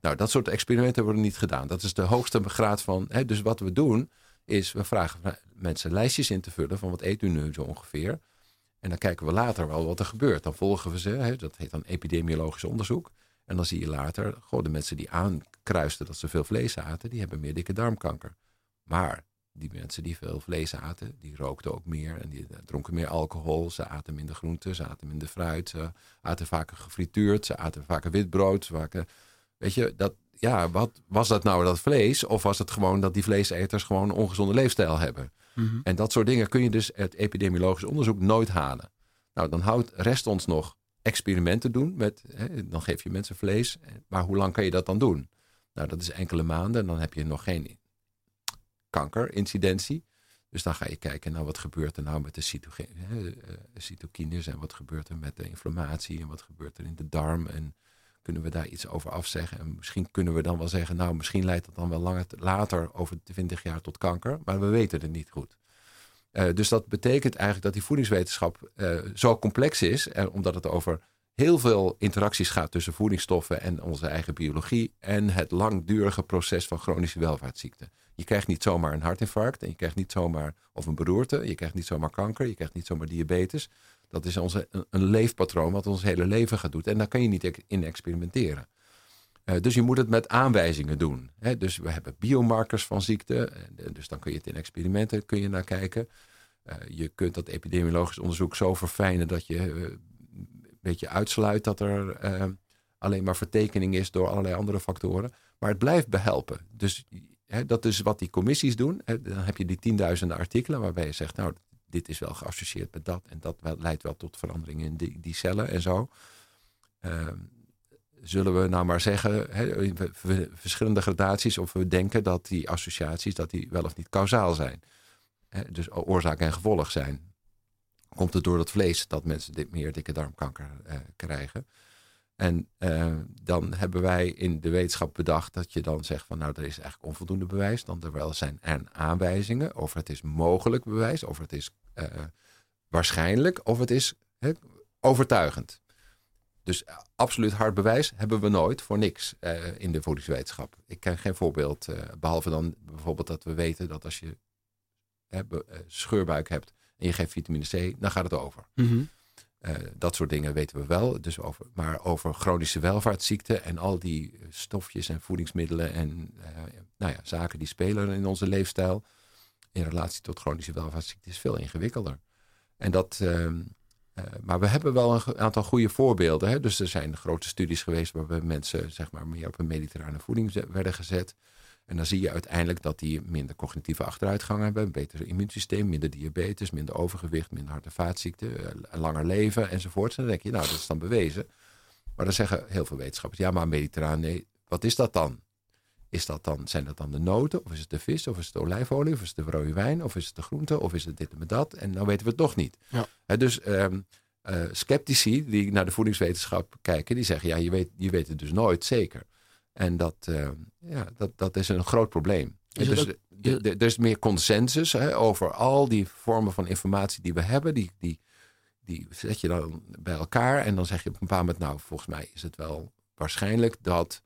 Nou, dat soort experimenten worden niet gedaan. Dat is de hoogste graad van. dus wat we doen is we vragen mensen lijstjes in te vullen van wat eet u nu zo ongeveer. En dan kijken we later wel wat er gebeurt. Dan volgen we ze, hè, dat heet dan epidemiologisch onderzoek. En dan zie je later, goh, de mensen die aankruisten dat ze veel vlees aten, die hebben meer dikke darmkanker. Maar die mensen die veel vlees aten, die rookten ook meer en die dronken meer alcohol. Ze aten minder groenten, ze aten minder fruit, ze aten vaker gefrituurd, ze aten vaker witbrood. Vaker, weet je, dat, ja, wat was dat nou dat vlees? Of was het gewoon dat die vleeseters gewoon een ongezonde leefstijl hebben? Mhm. En dat soort dingen kun je dus het epidemiologisch onderzoek nooit halen. Nou, dan houdt, rest ons nog experimenten doen. Met, hè, dan geef je mensen vlees. Maar hoe lang kan je dat dan doen? Nou, dat is enkele maanden. En dan heb je nog geen kankerincidentie. Dus dan ga je kijken, nou, wat gebeurt er nou met de hè, eh, cytokines en wat gebeurt er met de inflammatie en wat gebeurt er in de darm en kunnen we daar iets over afzeggen? En misschien kunnen we dan wel zeggen, nou, misschien leidt dat dan wel langer, later, over 20 jaar, tot kanker, maar we weten het niet goed. Uh, dus dat betekent eigenlijk dat die voedingswetenschap uh, zo complex is, uh, omdat het over heel veel interacties gaat tussen voedingsstoffen en onze eigen biologie en het langdurige proces van chronische welvaartsziekten. Je krijgt niet zomaar een hartinfarct en je krijgt niet zomaar of een beroerte, je krijgt niet zomaar kanker, je krijgt niet zomaar diabetes. Dat is onze, een, leefpatroon wat ons hele leven gaat doen en daar kan je niet in experimenteren. Uh, dus je moet het met aanwijzingen doen. Hè? Dus we hebben biomarkers van ziekte. Dus dan kun je het in experimenten kun je naar kijken. Uh, je kunt dat epidemiologisch onderzoek zo verfijnen dat je uh, een beetje uitsluit dat er alleen maar vertekening is door allerlei andere factoren. Maar het blijft behelpen. Dus hè, dat is wat die commissies doen. Dan heb je die tienduizenden artikelen waarbij je zegt, nou, dit is wel geassocieerd met dat en dat leidt wel tot veranderingen in die, die cellen en zo. Ehm, zullen we nou maar zeggen, verschillende gradaties, of we denken dat die associaties dat die wel of niet kausaal zijn. Dus oorzaak en gevolg zijn. Komt het door het vlees dat mensen dit meer dikke darmkanker eh, krijgen? En uh, dan hebben wij in de wetenschap bedacht dat je dan zegt van nou, er is eigenlijk onvoldoende bewijs. Dan er wel zijn er aanwijzingen of het is mogelijk bewijs, of het is uh, waarschijnlijk, of het is overtuigend. Dus absoluut hard bewijs hebben we nooit voor niks in de voedingswetenschap. Ik ken geen voorbeeld, behalve dan bijvoorbeeld dat we weten dat als je scheurbuik hebt en je geeft vitamine C, dan gaat het over. Mm. Uh, dat soort dingen weten we wel. Dus over, maar over chronische welvaartsziekten en al die stofjes en voedingsmiddelen en uh, nou ja, zaken die spelen in onze leefstijl in relatie tot chronische welvaartsziekten is veel ingewikkelder. En dat, uh, maar we hebben wel een aantal goede voorbeelden. Hè? Dus er zijn grote studies geweest waarbij mensen zeg maar, meer op een mediterrane voeding werden gezet. En dan zie je uiteindelijk dat die minder cognitieve achteruitgang hebben, een beter immuunsysteem, minder diabetes, minder overgewicht, minder hart- en vaatziekten, langer leven enzovoort. En dan denk je, nou, dat is dan bewezen. Maar dan zeggen heel veel wetenschappers, ja, maar mediterraan, nee, wat is dat dan? Is dat dan, zijn dat dan de noten, of is het de vis, of is het de olijfolie, of is het de rode wijn, of is het de groente, of is het dit en dat? En dan weten we het nog niet. Ja. He, dus um, uh, sceptici die naar de voedingswetenschap kijken, die zeggen, ja, je weet, je weet het dus nooit zeker. En dat, uh, ja, dat, dat is een groot probleem. Dus er is meer consensus hè, over al die vormen van informatie die we hebben. Die, die, die zet je dan bij elkaar en dan zeg je op een bepaald moment... nou, volgens mij is het wel waarschijnlijk dat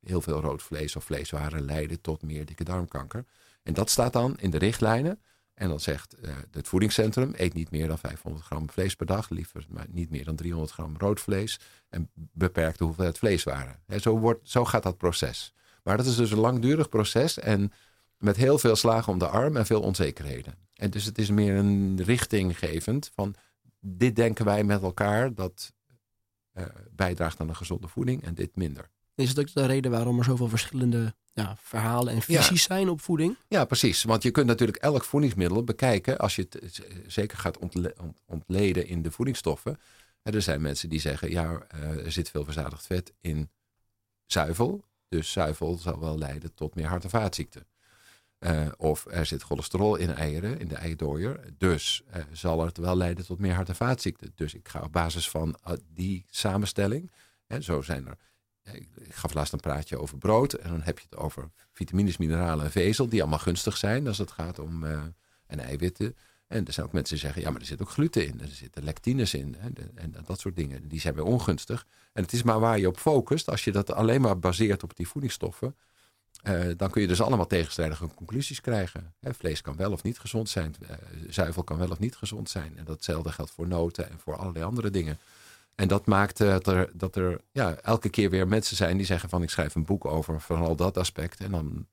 heel veel rood vlees of vleeswaren leiden tot meer dikke darmkanker. En dat staat dan in de richtlijnen. En dan zegt uh, het voedingscentrum: eet niet meer dan 500 gram vlees per dag, liever maar niet meer dan 300 gram rood vlees. En beperk de hoeveelheid vleeswaren. He, zo, wordt, zo gaat dat proces. Maar dat is dus een langdurig proces en met heel veel slagen om de arm en veel onzekerheden. En dus het is meer een richtinggevend van dit denken wij met elkaar dat uh, bijdraagt aan een gezonde voeding en dit minder. Is het ook de reden waarom er zoveel verschillende ja, verhalen en visies ja. zijn op voeding? Ja, precies. Want je kunt natuurlijk elk voedingsmiddel bekijken als je het zeker gaat ontle ontleden in de voedingsstoffen. En er zijn mensen die zeggen, ja, uh, er zit veel verzadigd vet in zuivel. Dus zuivel zal wel leiden tot meer hart- en vaatziekten. Uh, of er zit cholesterol in eieren, in de eierdooier. Dus uh, zal het wel leiden tot meer hart- en vaatziekten. Dus ik ga op basis van die samenstelling, hè, zo zijn er ik gaf laatst een praatje over brood. En dan heb je het over vitamines, mineralen en vezel. Die allemaal gunstig zijn als het gaat om uh, en eiwitten. En er zijn ook mensen die zeggen, ja, maar er zit ook gluten in. Er zitten lectines in. En dat soort dingen. Die zijn weer ongunstig. En het is maar waar je op focust. Als je dat alleen maar baseert op die voedingsstoffen. Uh, dan kun je dus allemaal tegenstrijdige conclusies krijgen. Hè, vlees kan wel of niet gezond zijn. Uh, zuivel kan wel of niet gezond zijn. En datzelfde geldt voor noten en voor allerlei andere dingen. En dat maakt dat er, dat er ja, elke keer weer mensen zijn die zeggen van ik schrijf een boek over vooral dat aspect. En dan,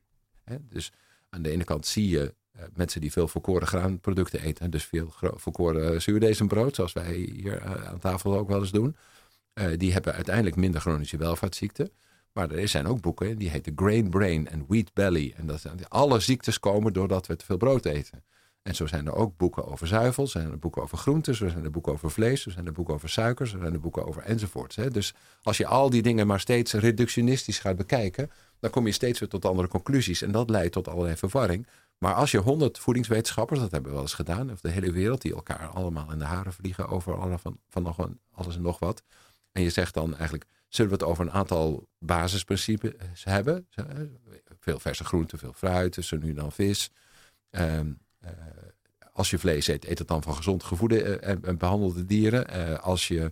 hè, dus aan de ene kant zie je uh, mensen die veel volkoren graanproducten eten. Dus veel volkoren zuurdezenbrood, zoals wij hier uh, aan tafel ook wel eens doen. Uh, die hebben uiteindelijk minder chronische welvaartsziekten. Maar er zijn ook boeken die heten Grain Brain en Wheat Belly. En dat alle ziektes komen doordat we te veel brood eten. En zo zijn er ook boeken over zuivel, zo zijn er boeken over groenten, zo zijn er boeken over vlees, zo zijn er boeken over suikers, zo zijn er boeken over enzovoorts. Hè. Dus als je al die dingen maar steeds reductionistisch gaat bekijken, dan kom je steeds weer tot andere conclusies. En dat leidt tot allerlei verwarring. Maar als je honderd voedingswetenschappers, dat hebben we wel eens gedaan, of de hele wereld, die elkaar allemaal in de haren vliegen over van, van nog een, alles en nog wat. En je zegt dan eigenlijk, zullen we het over een aantal basisprincipes hebben? Veel verse groenten, veel fruit, tussen nu dan vis. Uh, als je vlees eet, eet het dan van gezond gevoede en, en behandelde dieren. Uh, als je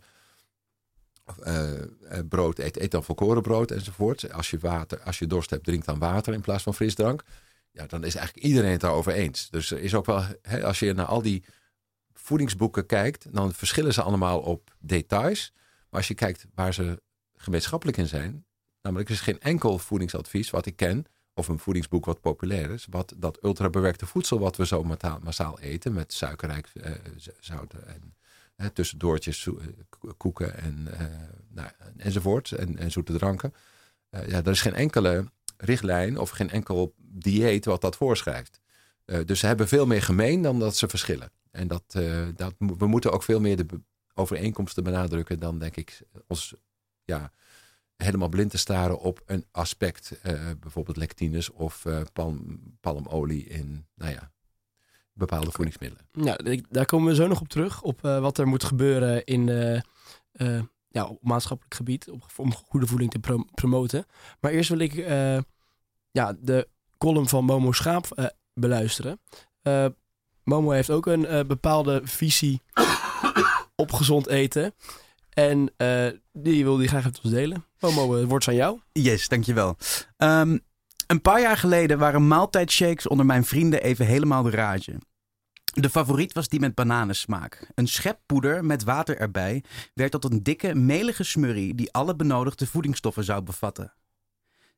brood eet, eet dan volkoren brood enzovoort. Als je, water, als je dorst hebt, drink dan water in plaats van frisdrank. Ja, dan is eigenlijk iedereen het daarover eens. Dus is ook wel, hè, als je naar al die voedingsboeken kijkt, dan verschillen ze allemaal op details. Maar als je kijkt waar ze gemeenschappelijk in zijn, namelijk is geen enkel voedingsadvies wat ik ken, of een voedingsboek wat populair is, wat dat ultrabewerkte voedsel wat we zo massaal eten, met suikerrijk eh, zouten en eh, tussendoortjes, koeken en, uh, nou, enzovoort, en, en zoete dranken. Uh, ja, er is geen enkele richtlijn of geen enkel dieet wat dat voorschrijft. dus ze hebben veel meer gemeen dan dat ze verschillen. En dat, dat, we moeten ook veel meer de overeenkomsten benadrukken dan, denk ik, ons ja, helemaal blind te staren op een aspect. Uh, bijvoorbeeld lectines of uh, palm, palmolie in nou ja, bepaalde voedingsmiddelen. Ja, daar komen we zo nog op terug. Op uh, wat er moet gebeuren in, ja, op maatschappelijk gebied. Op, om goede voeding te prom promoten. Maar eerst wil ik ja, de column van Momo Schaap beluisteren. Momo heeft ook een bepaalde visie op gezond eten. En uh, die wil die graag met ons delen. Momo, het woord aan jou. Yes, dankjewel. Um, een paar jaar geleden waren maaltijdshakes onder mijn vrienden even helemaal de rage. De favoriet was die met bananensmaak. Een schep poeder met water erbij werd tot een dikke, melige smurrie die alle benodigde voedingsstoffen zou bevatten.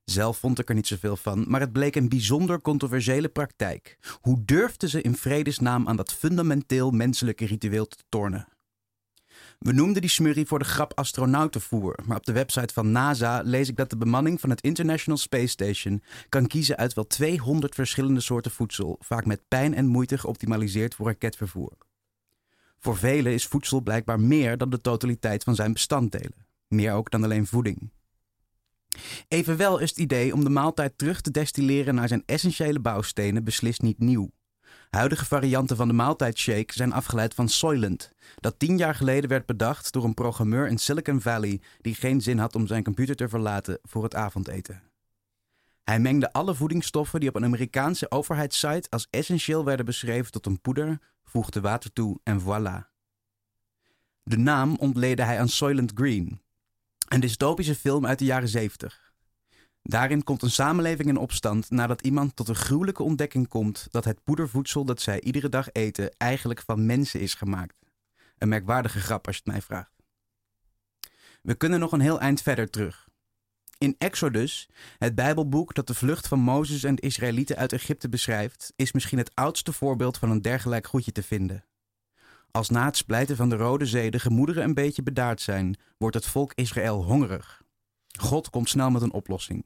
Zelf vond ik er niet zoveel van, maar het bleek een bijzonder controversiële praktijk. Hoe durfden ze in vredesnaam aan dat fundamenteel menselijke ritueel te tornen? We noemden die smurrie voor de grap astronautenvoer, maar op de website van NASA lees ik dat de bemanning van het International Space Station kan kiezen uit wel 200 verschillende soorten voedsel, vaak met pijn en moeite geoptimaliseerd voor raketvervoer. Voor velen is voedsel blijkbaar meer dan de totaliteit van zijn bestanddelen, meer ook dan alleen voeding. Evenwel is het idee om de maaltijd terug te destilleren naar zijn essentiële bouwstenen beslist niet nieuw. Huidige varianten van de maaltijdshake zijn afgeleid van Soylent, dat tien jaar geleden werd bedacht door een programmeur in Silicon Valley die geen zin had om zijn computer te verlaten voor het avondeten. Hij mengde alle voedingsstoffen die op een Amerikaanse overheidssite als essentieel werden beschreven tot een poeder, voegde water toe en voilà. De naam ontleedde hij aan Soylent Green, een dystopische film uit de jaren 70. Daarin komt een samenleving in opstand nadat iemand tot een gruwelijke ontdekking komt dat het poedervoedsel dat zij iedere dag eten eigenlijk van mensen is gemaakt. Een merkwaardige grap als je het mij vraagt. We kunnen nog een heel eind verder terug. In Exodus, het Bijbelboek dat de vlucht van Mozes en de Israëlieten uit Egypte beschrijft, is misschien het oudste voorbeeld van een dergelijk goedje te vinden. Als na het splijten van de Rode Zee de gemoederen een beetje bedaard zijn, wordt het volk Israël hongerig. God komt snel met een oplossing.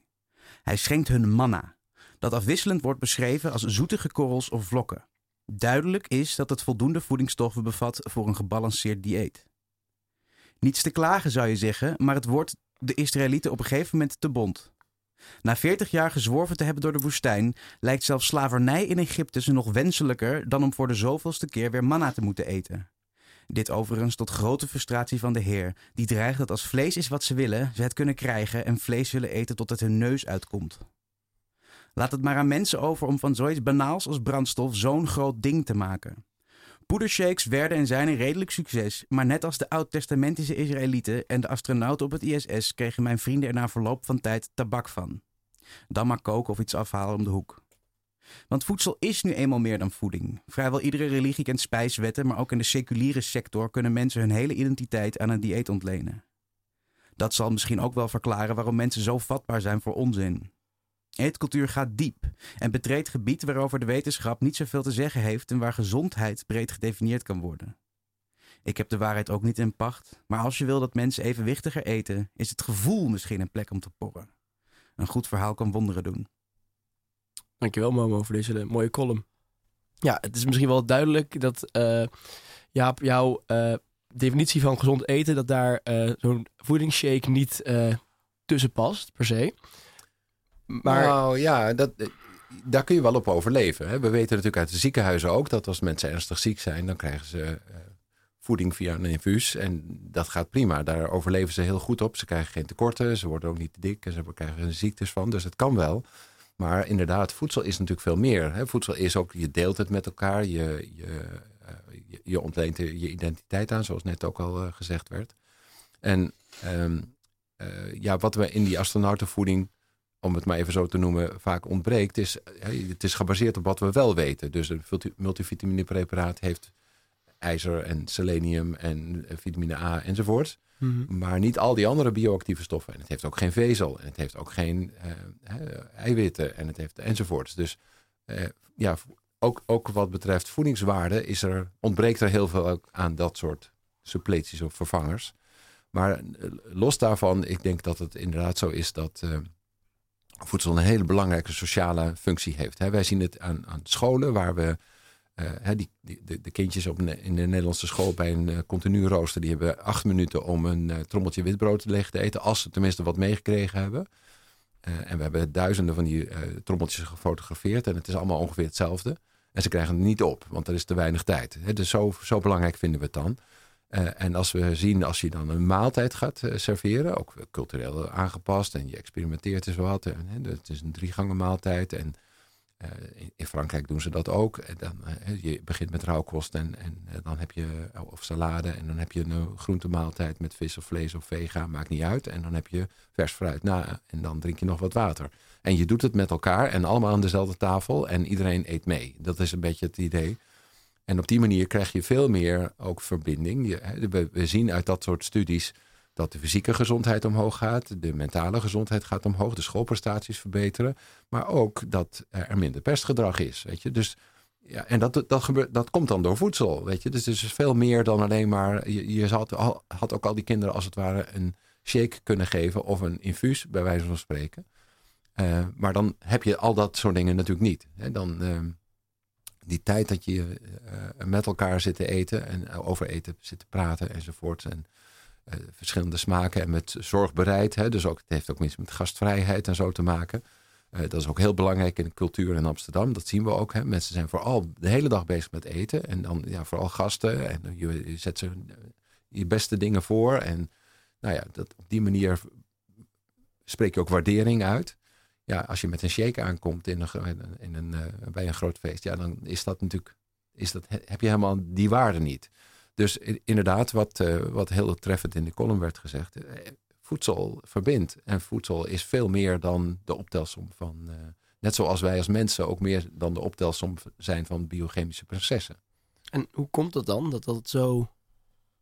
Hij schenkt hun manna, dat afwisselend wordt beschreven als zoetige korrels of vlokken. Duidelijk is dat het voldoende voedingsstoffen bevat voor een gebalanceerd dieet. Niets te klagen zou je zeggen, maar het wordt de Israëlieten op een gegeven moment te bond. Na veertig jaar gezworven te hebben door de woestijn, lijkt zelfs slavernij in Egypte ze nog wenselijker dan om voor de zoveelste keer weer manna te moeten eten. Dit overigens tot grote frustratie van de Heer, die dreigt dat als vlees is wat ze willen, ze het kunnen krijgen en vlees willen eten tot het hun neus uitkomt. Laat het maar aan mensen over om van zoiets banaals als brandstof zo'n groot ding te maken. Poedershakes werden en zijn een redelijk succes, maar net als de oud-testamentische Israëlieten en de astronauten op het ISS kregen mijn vrienden er na verloop van tijd tabak van. Dan maar koken of iets afhalen om de hoek. Want voedsel is nu eenmaal meer dan voeding. Vrijwel iedere religie kent spijswetten, maar ook in de seculiere sector kunnen mensen hun hele identiteit aan een dieet ontlenen. Dat zal misschien ook wel verklaren waarom mensen zo vatbaar zijn voor onzin. Eetcultuur gaat diep en betreedt gebied waarover de wetenschap niet zoveel te zeggen heeft en waar gezondheid breed gedefinieerd kan worden. Ik heb de waarheid ook niet in pacht, maar als je wil dat mensen evenwichtiger eten, is het gevoel misschien een plek om te porren. Een goed verhaal kan wonderen doen. Dankjewel Momo voor deze mooie column. Ja, het is misschien wel duidelijk dat uh, Jaap, jouw uh, definitie van gezond eten, dat daar uh, zo'n voedingsshake niet tussen past, per se. Maar... Nou ja, dat, daar kun je wel op overleven. Hè? We weten natuurlijk uit de ziekenhuizen ook dat als mensen ernstig ziek zijn, dan krijgen ze voeding via een infuus. En dat gaat prima. Daar overleven ze heel goed op. Ze krijgen geen tekorten, ze worden ook niet te dik en ze krijgen er ziektes van. Dus het kan wel. Maar inderdaad, voedsel is natuurlijk veel meer. Hè? Voedsel is ook, je deelt het met elkaar. Je, je, uh, je, ontleent je identiteit aan, zoals net ook al uh, gezegd werd. En um, uh, ja, wat we in die astronautenvoeding, om het maar even zo te noemen, vaak ontbreekt, is het is gebaseerd op wat we wel weten. Dus een multivitaminepreparaat heeft ijzer en selenium en vitamine A enzovoort. Mhm. Maar niet al die andere bioactieve stoffen. En het heeft ook geen vezel. En het heeft ook geen uh, eiwitten. En het heeft enzovoorts. Dus uh, ja, ook, ook wat betreft voedingswaarde is er, ontbreekt er heel veel aan dat soort suppleties of vervangers. Maar los daarvan, ik denk dat het inderdaad zo is dat voedsel een hele belangrijke sociale functie heeft. Wij zien het aan, aan scholen waar we uh, die, de, kindjes op in de Nederlandse school bij een uh, continu rooster, die hebben acht minuten om een uh, trommeltje witbrood te leggen te eten, als ze tenminste wat meegekregen hebben. en we hebben duizenden van die trommeltjes gefotografeerd en het is allemaal ongeveer hetzelfde. En ze krijgen het niet op, want er is te weinig tijd. Hè? Dus zo, zo belangrijk vinden we het dan. en als we zien, als je dan een maaltijd gaat serveren, ook cultureel aangepast en je experimenteert eens wat. En, het is een drie gangen maaltijd en eh, in Frankrijk doen ze dat ook. Dan, eh, je begint met rauwkost en, en eh, dan heb je, of salade, en dan heb je een groentemaaltijd met vis of vlees of vega, maakt niet uit. En dan heb je vers fruit na en dan drink je nog wat water. En je doet het met elkaar en allemaal aan dezelfde tafel en iedereen eet mee. Dat is een beetje het idee. En op die manier krijg je veel meer ook verbinding. Je, we zien uit dat soort studies dat de fysieke gezondheid omhoog gaat, de mentale gezondheid gaat omhoog, de schoolprestaties verbeteren, maar ook dat er minder pestgedrag is. Weet je? Dus ja, en dat, dat, gebeurt, dat komt dan door voedsel. Weet je? Dus het is veel meer dan alleen maar. Je, je had, had ook al die kinderen als het ware een shake kunnen geven of een infuus, bij wijze van spreken. Uh, maar dan heb je al dat soort dingen natuurlijk niet. Hè? Dan, uh, die tijd dat je uh, met elkaar zit te eten en over eten zit te praten enzovoort. En verschillende smaken en met zorgbereid. Hè, dus ook, het heeft ook iets met gastvrijheid en zo te maken. Uh, dat is ook heel belangrijk in de cultuur in Amsterdam. Dat zien we ook. Hè. Mensen zijn vooral de hele dag bezig met eten. En dan ja, vooral gasten. En je, zet ze eh, je beste dingen voor. En nou ja, dat, op die manier spreek je ook waardering uit. Ja, als je met een shake aankomt in een, in een, bij een groot feest, ja, dan is dat natuurlijk, is dat, heb je helemaal die waarde niet. Dus inderdaad, wat, uh, wat heel treffend in de column werd gezegd. Uh, voedsel verbindt. En voedsel is veel meer dan de optelsom van. Uh, net zoals wij als mensen ook meer dan de optelsom zijn van biochemische processen. En hoe komt dat dan? Dat dat zo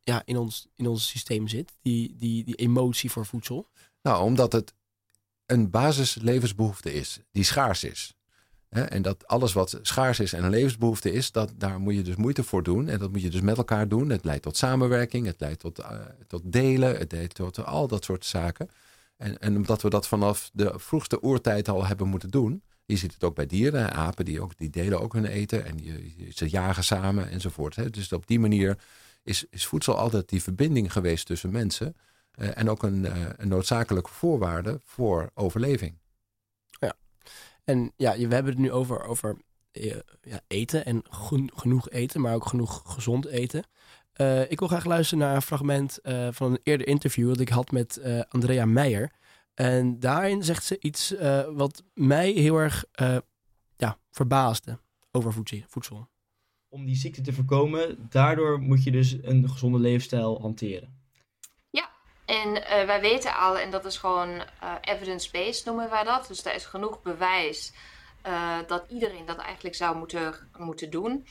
ja, in, ons, in ons systeem zit, die, die, die emotie voor voedsel? Nou, omdat het een basislevensbehoefte is die schaars is en dat alles wat schaars is en een levensbehoefte is, dat, daar moet je dus moeite voor doen. En dat moet je dus met elkaar doen. Het leidt tot samenwerking, het leidt tot, uh, tot delen, het leidt tot al dat soort zaken. En, en omdat we dat vanaf de vroegste oertijd al hebben moeten doen. Je ziet het ook bij dieren, apen die, ook, die delen ook hun eten en je, ze jagen samen enzovoort. Hè. Dus op die manier is, is voedsel altijd die verbinding geweest tussen mensen. Uh, en ook een, uh, een noodzakelijke voorwaarde voor overleving. En ja, we hebben het nu over, over eh, ja, eten en genoeg eten, maar ook genoeg gezond eten. Uh, ik wil graag luisteren naar een fragment uh, van een eerder interview dat ik had met Andrea Meijer. En daarin zegt ze iets wat mij heel erg ja, verbaasde over voedsel. Om die ziekte te voorkomen, daardoor moet je dus een gezonde leefstijl hanteren. En uh, wij weten al, en dat is gewoon uh, evidence-based noemen wij dat. Dus er is genoeg bewijs uh, dat iedereen dat eigenlijk zou moeten, moeten doen.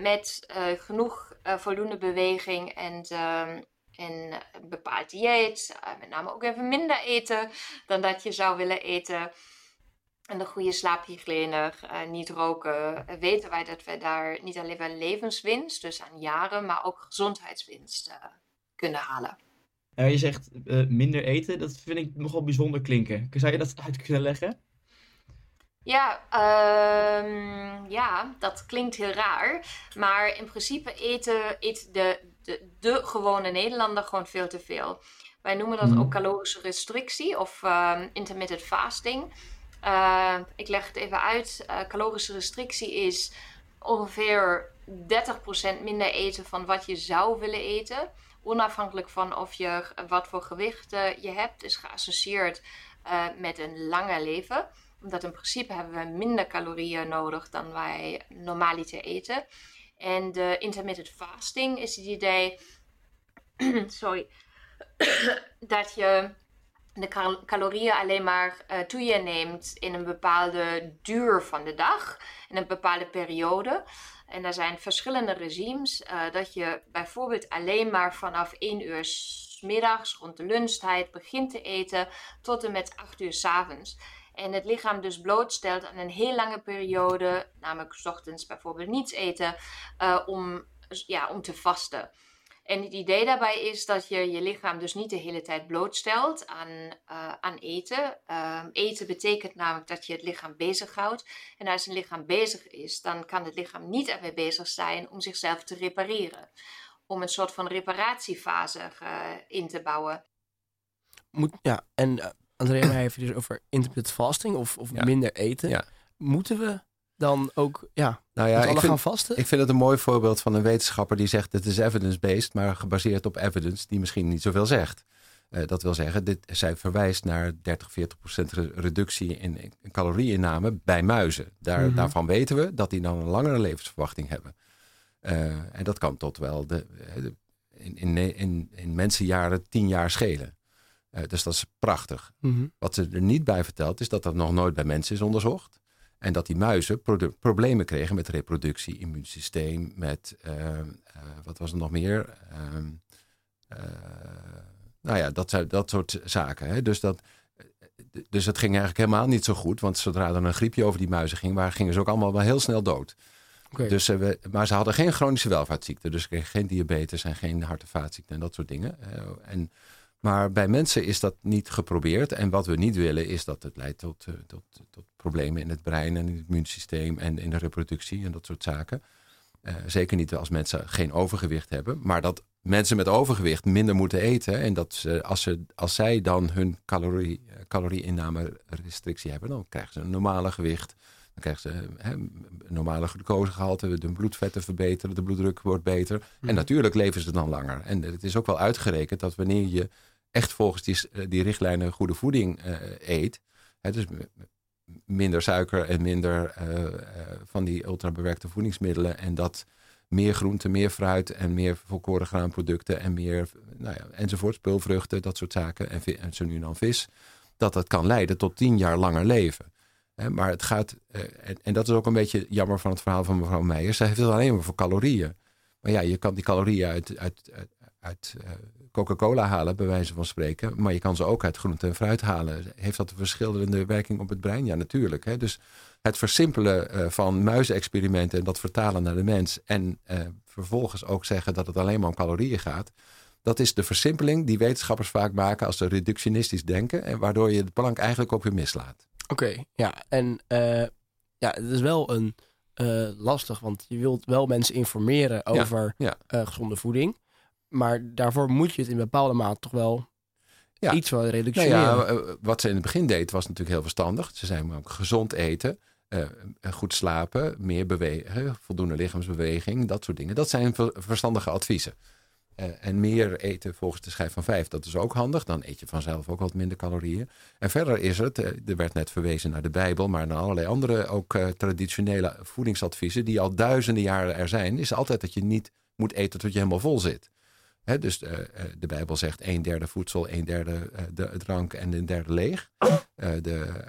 met genoeg voldoende beweging en, en een bepaald dieet. met name ook even minder eten dan dat je zou willen eten. En de goede slaaphygiëne, niet roken. weten wij dat we daar niet alleen wel levenswinst, dus aan jaren, maar ook gezondheidswinst kunnen halen. Uh, je zegt uh, minder eten, dat vind ik nogal bijzonder klinken. Zou je dat uit kunnen leggen? Ja, ehm, ja, dat klinkt heel raar. Maar in principe eten, eet de, de, de gewone Nederlander gewoon veel te veel. Wij noemen dat ook calorische restrictie of ehm, intermittent fasting. Uh, ik leg het even uit. Uh, calorische restrictie is ongeveer 30% minder eten van wat je zou willen eten. Onafhankelijk van of je, wat voor gewicht uh, je hebt, is geassocieerd uh, met een langer leven. Omdat in principe hebben we minder calorieën nodig dan wij normaliter eten. En de intermittent fasting is het idee sorry, dat je de cal calorieën alleen maar uh, toe je neemt in een bepaalde duur van de dag, in een bepaalde periode. En er zijn verschillende regimes. Uh, dat je bijvoorbeeld alleen maar vanaf 1 uur s middags, rond de lunchtijd, begint te eten tot en met 8 uur s avonds. En het lichaam dus blootstelt aan een heel lange periode, namelijk ochtends bijvoorbeeld niets eten, uh, om, ja, om te vasten. En het idee daarbij is dat je je lichaam dus niet de hele tijd blootstelt aan, uh, aan eten. Uh, eten betekent namelijk dat je het lichaam bezighoudt. En als een lichaam bezig is, dan kan het lichaam niet ermee bezig zijn om zichzelf te repareren. Om een soort van reparatiefase uh, in te bouwen. Moet, ja, en uh, Andrea heeft het dus over intermittent fasting of, of Ja. minder eten. Ja. Moeten we dan ook ja, Nou ja, alle ik vind, gaan vasten? ik vind het een mooi voorbeeld van een wetenschapper die zegt: het is evidence-based, maar gebaseerd op evidence die misschien niet zoveel zegt. Eh, dat wil zeggen, dit, zij verwijst naar 30, 40 procent re- reductie in, in calorieinname bij muizen. Daar, Mhm. Daarvan weten we dat die dan een langere levensverwachting hebben. Eh, en dat kan tot wel de, de- in, in, in, in mensenjaren 10 jaar schelen. Eh, dus dat is prachtig. Mhm. Wat ze er niet bij vertelt is dat dat nog nooit bij mensen is onderzocht. En dat die muizen problemen kregen met reproductie, immuunsysteem, met eh, eh, wat was er nog meer? Ehm, eh, nou ja, dat, dat soort zaken. Hè? Dus, dat, dus het ging eigenlijk helemaal niet zo goed. Want zodra er een griepje over die muizen ging, waar, gingen ze ook allemaal wel heel snel dood. Dus, we, maar ze hadden geen chronische welvaartsziekte. Dus ze kregen geen diabetes en geen hart- en vaatziekten en dat soort dingen. En, maar bij mensen is dat niet geprobeerd. En wat we niet willen is dat het leidt tot, eh, tot, tot problemen in het brein en in het immuunsysteem en in de reproductie en dat soort zaken. Eh, zeker niet als mensen geen overgewicht hebben. Maar dat mensen met overgewicht minder moeten eten. En dat ze, als, ze, als zij dan hun calorie, eh, calorieinname restrictie hebben, dan krijgen ze een normale gewicht. Dan krijgen ze hè, normale glucosegehalte, de bloedvetten verbeteren, de bloeddruk wordt beter. En natuurlijk leven ze dan langer. En het is ook wel uitgerekend dat wanneer je echt volgens die, eh, die richtlijnen goede voeding eh, eet, hè, dus minder suiker en minder eh, van die ultrabewerkte voedingsmiddelen en dat meer groente, meer fruit en meer volkoren graanproducten en meer, nou ja, enzovoort, speelvruchten, dat soort zaken en, en zo nu en dan vis, dat dat kan leiden tot tien jaar langer leven. Maar het gaat, en, en dat is ook een beetje jammer van het verhaal van mevrouw Meijer. Zij heeft het alleen maar voor calorieën. Maar ja, je kan die calorieën uit, uit, uit, Coca-Cola halen, bij wijze van spreken. Maar je kan ze ook uit groente en fruit halen. Heeft dat een verschillende werking op het brein? Ja, natuurlijk. Hè? Dus het versimpelen eh, van muizenexperimenten en dat vertalen naar de mens. En eh, vervolgens ook zeggen dat het alleen maar om calorieën gaat. Dat is de versimpeling die wetenschappers vaak maken als ze reductionistisch denken. En waardoor je de plank eigenlijk ook weer mislaat. Oké, ja. En eh, ja, het is wel een lastig, want je wilt wel mensen informeren over ja. gezonde voeding. Maar daarvoor moet je het in bepaalde mate toch wel Ja. iets wel Nou reduceren. ja, eh, wat ze in het begin deed was natuurlijk heel verstandig. Ze zei maar ook gezond eten, eh, goed slapen, meer bewegen, voldoende lichaamsbeweging, dat soort dingen. Dat zijn ver- verstandige adviezen. Eh, en meer eten volgens de schijf van vijf, dat is ook handig. Dan eet je vanzelf ook wat minder calorieën. En verder is het, eh, er werd net verwezen naar de Bijbel, maar naar allerlei andere ook eh, traditionele voedingsadviezen die al duizenden jaren er zijn, is altijd dat je niet moet eten tot je helemaal vol zit. Dus eh, eh, de Bijbel zegt een derde voedsel, een derde eh, de, drank en een derde leeg. De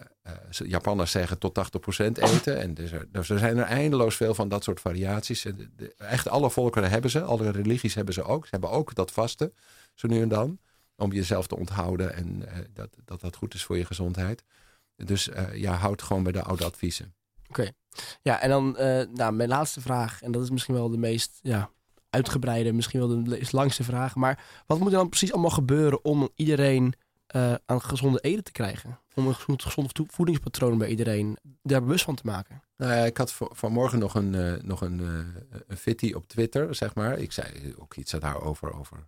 Japanners zeggen tot 80% eten. En dus er, dus er zijn er eindeloos veel van dat soort variaties. De- de- echt alle volkeren hebben ze, alle religies hebben ze ook. Ze hebben ook dat vasten, zo nu en dan. Om jezelf te onthouden en dat, dat dat goed is voor je gezondheid. Dus ja, houd gewoon bij de oude adviezen. Ja, en dan nou, mijn laatste vraag. En dat is misschien wel de meest ja, uitgebreide, misschien wel de langste vraag. Maar wat moet er dan precies allemaal gebeuren om iedereen eh, aan gezonde eten te krijgen? Om een gezond, gezond vo- voedingspatroon bij iedereen daar bewust van te maken. Nou ja, ik had vanmorgen nog een, eh, nog een, eh een fitty op Twitter, zeg maar. Ik zei ook iets daarover, over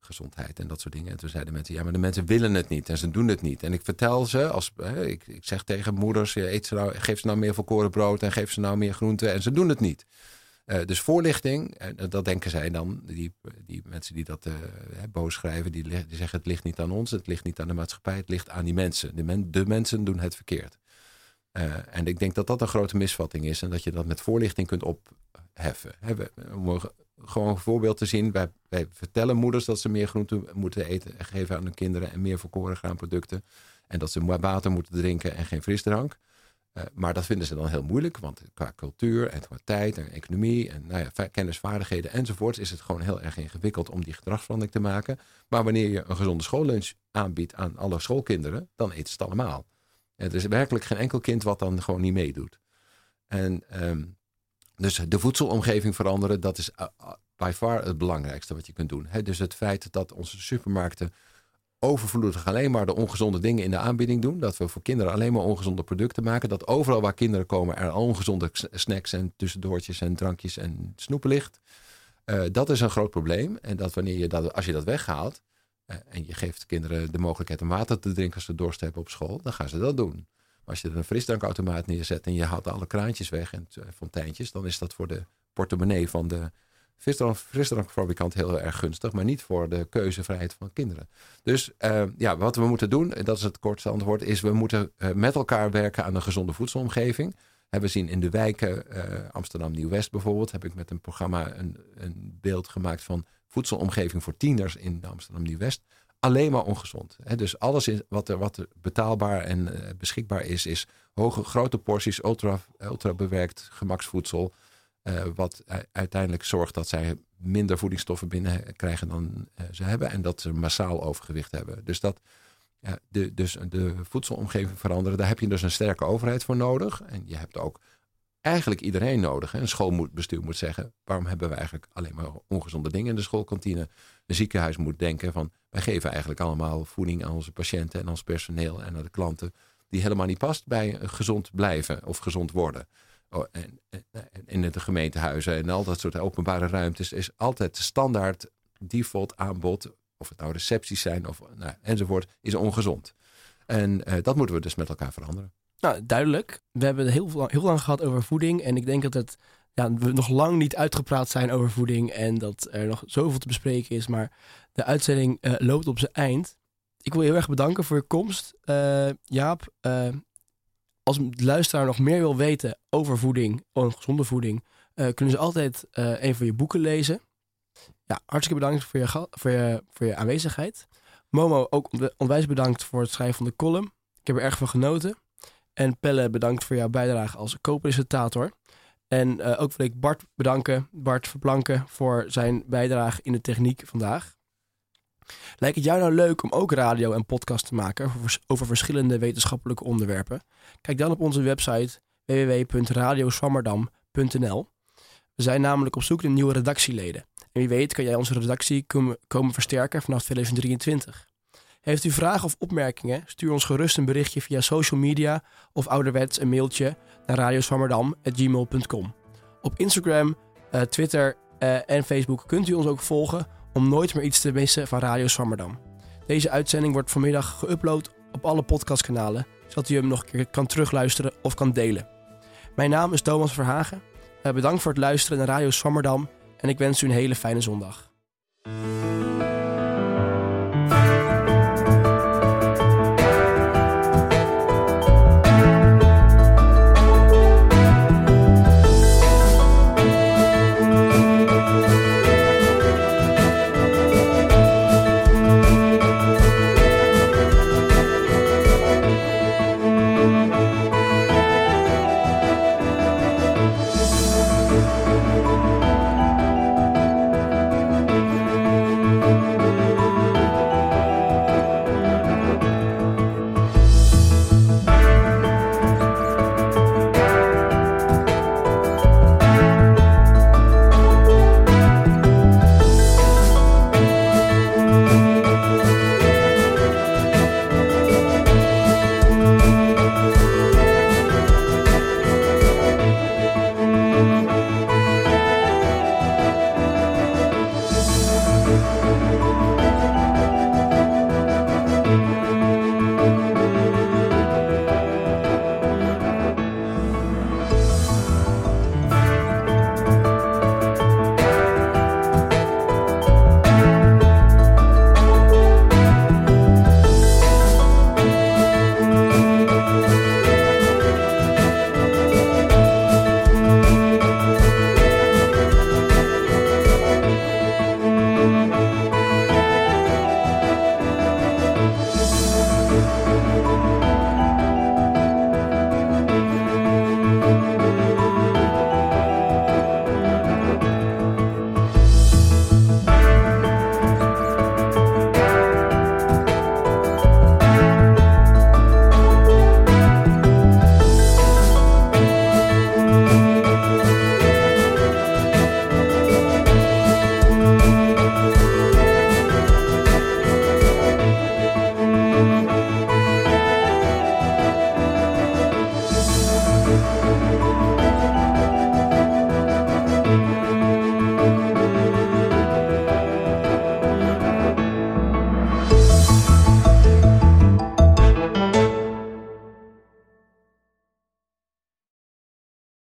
gezondheid en dat soort dingen. En toen zeiden mensen, ja, maar de mensen willen het niet en ze doen het niet. En ik vertel ze, als, ik, ik zeg tegen moeders, eet ze nou, geef ze nou meer volkoren brood en geef ze nou meer groenten. En ze doen het niet. Eh, dus voorlichting, en dat denken zij dan, die, die mensen die dat eh, boos schrijven, die, zeggen het ligt niet aan ons, het ligt niet aan de maatschappij, het ligt aan die mensen. De, men, de mensen doen het verkeerd. Eh, en ik denk dat dat een grote misvatting is en dat je dat met voorlichting kunt opheffen. We- om gewoon een voorbeeld te zien, wij, wij vertellen moeders dat ze meer groenten moeten eten en geven aan hun kinderen en meer volkoren graanproducten. En dat ze water moeten drinken en geen frisdrank. Eh, maar dat vinden ze dan heel moeilijk, want qua cultuur en qua tijd en economie en nou ja, va- kennis, vaardigheden enzovoorts is het gewoon heel erg ingewikkeld om die gedragsverandering te maken. Maar wanneer je een gezonde schoollunch aanbiedt aan alle schoolkinderen, dan eten ze het allemaal. Er is werkelijk geen enkel kind wat dan gewoon niet meedoet. En ehm, dus de voedselomgeving veranderen, dat is uh, uh, by far het belangrijkste wat je kunt doen. Dus het feit dat onze supermarkten overvloedig alleen maar de ongezonde dingen in de aanbieding doen. Dat we voor kinderen alleen maar ongezonde producten maken. Dat overal waar kinderen komen er ongezonde snacks en tussendoortjes en drankjes en snoepen ligt. Eh, dat is een groot probleem. En dat wanneer je dat, als je dat weghaalt eh, en je geeft kinderen de mogelijkheid om water te drinken als ze dorst hebben op school, dan gaan ze dat doen. Maar als je er een frisdrankautomaat neerzet en je haalt alle kraantjes weg en eh, fonteintjes, dan is dat voor de portemonnee van de frisdrank, frisdrankfabrikant heel erg gunstig, maar niet voor de keuzevrijheid van kinderen. Dus eh, ja, wat we moeten doen, en dat is het kortste antwoord, is we moeten eh, met elkaar werken aan een gezonde voedselomgeving. We zien in de wijken, eh, Amsterdam Nieuw-West bijvoorbeeld, heb ik met een programma een, een beeld gemaakt van voedselomgeving voor tieners in Amsterdam Nieuw-West. Alleen maar ongezond. Dus alles wat, er, wat betaalbaar en beschikbaar is, is hoge, grote porties, ultra, ultra bewerkt gemaksvoedsel. Eh, wat uiteindelijk zorgt dat zij minder voedingsstoffen binnenkrijgen dan eh, ze hebben. En dat ze massaal overgewicht hebben. Dus dat, de, dus de voedselomgeving veranderen, daar heb je dus een sterke overheid voor nodig. En je hebt ook eigenlijk iedereen nodig. Een schoolbestuur moet zeggen, waarom hebben we eigenlijk alleen maar ongezonde dingen in de schoolkantine? Een ziekenhuis moet denken van, wij geven eigenlijk allemaal voeding aan onze patiënten en ons personeel en aan de klanten, die helemaal niet past bij gezond blijven of gezond worden. Oh, en, in de gemeentehuizen en al dat soort openbare ruimtes is altijd standaard default aanbod, of het nou recepties zijn of nou, enzovoort, is ongezond. En eh, dat moeten we dus met elkaar veranderen. Nou, duidelijk. We hebben heel, lang- heel lang gehad over voeding. En ik denk dat het, ja, we nog lang niet uitgepraat zijn over voeding. En dat er nog zoveel te bespreken is. Maar de uitzending eh, loopt op zijn eind. Ik wil je heel erg bedanken voor je komst, eh, Jaap. Als de luisteraar nog meer wil weten over voeding, over gezonde voeding, eh, kunnen ze altijd eh, een van je boeken lezen. Ja, hartstikke bedankt voor je, voor je, voor je aanwezigheid. Momo, ook ont- onwijs bedankt voor het schrijven van de column. Ik heb er erg van genoten. En Pelle, bedankt voor jouw bijdrage als co-presentator. En eh, ook wil ik Bart bedanken, Bart Verplanken, voor zijn bijdrage in de techniek vandaag. Lijkt het jou nou leuk om ook radio en podcast te maken over, vers- over verschillende wetenschappelijke onderwerpen? Kijk dan op onze website www.radioswammerdam.nl. We zijn namelijk op zoek naar nieuwe redactieleden. En wie weet kan jij onze redactie komen, komen versterken vanaf 2023. Heeft u vragen of opmerkingen? Stuur ons gerust een berichtje via social media of ouderwets een mailtje naar radioswammerdam.gmail.com. Op Instagram, eh, Twitter eh, en Facebook kunt u ons ook volgen om nooit meer iets te missen van Radio Swammerdam. Deze uitzending wordt vanmiddag geüpload op alle podcastkanalen, zodat u hem nog een keer kan terugluisteren of kan delen. Mijn naam is Thomas Verhagen. Eh, bedankt voor het luisteren naar Radio Swammerdam en ik wens u een hele fijne zondag.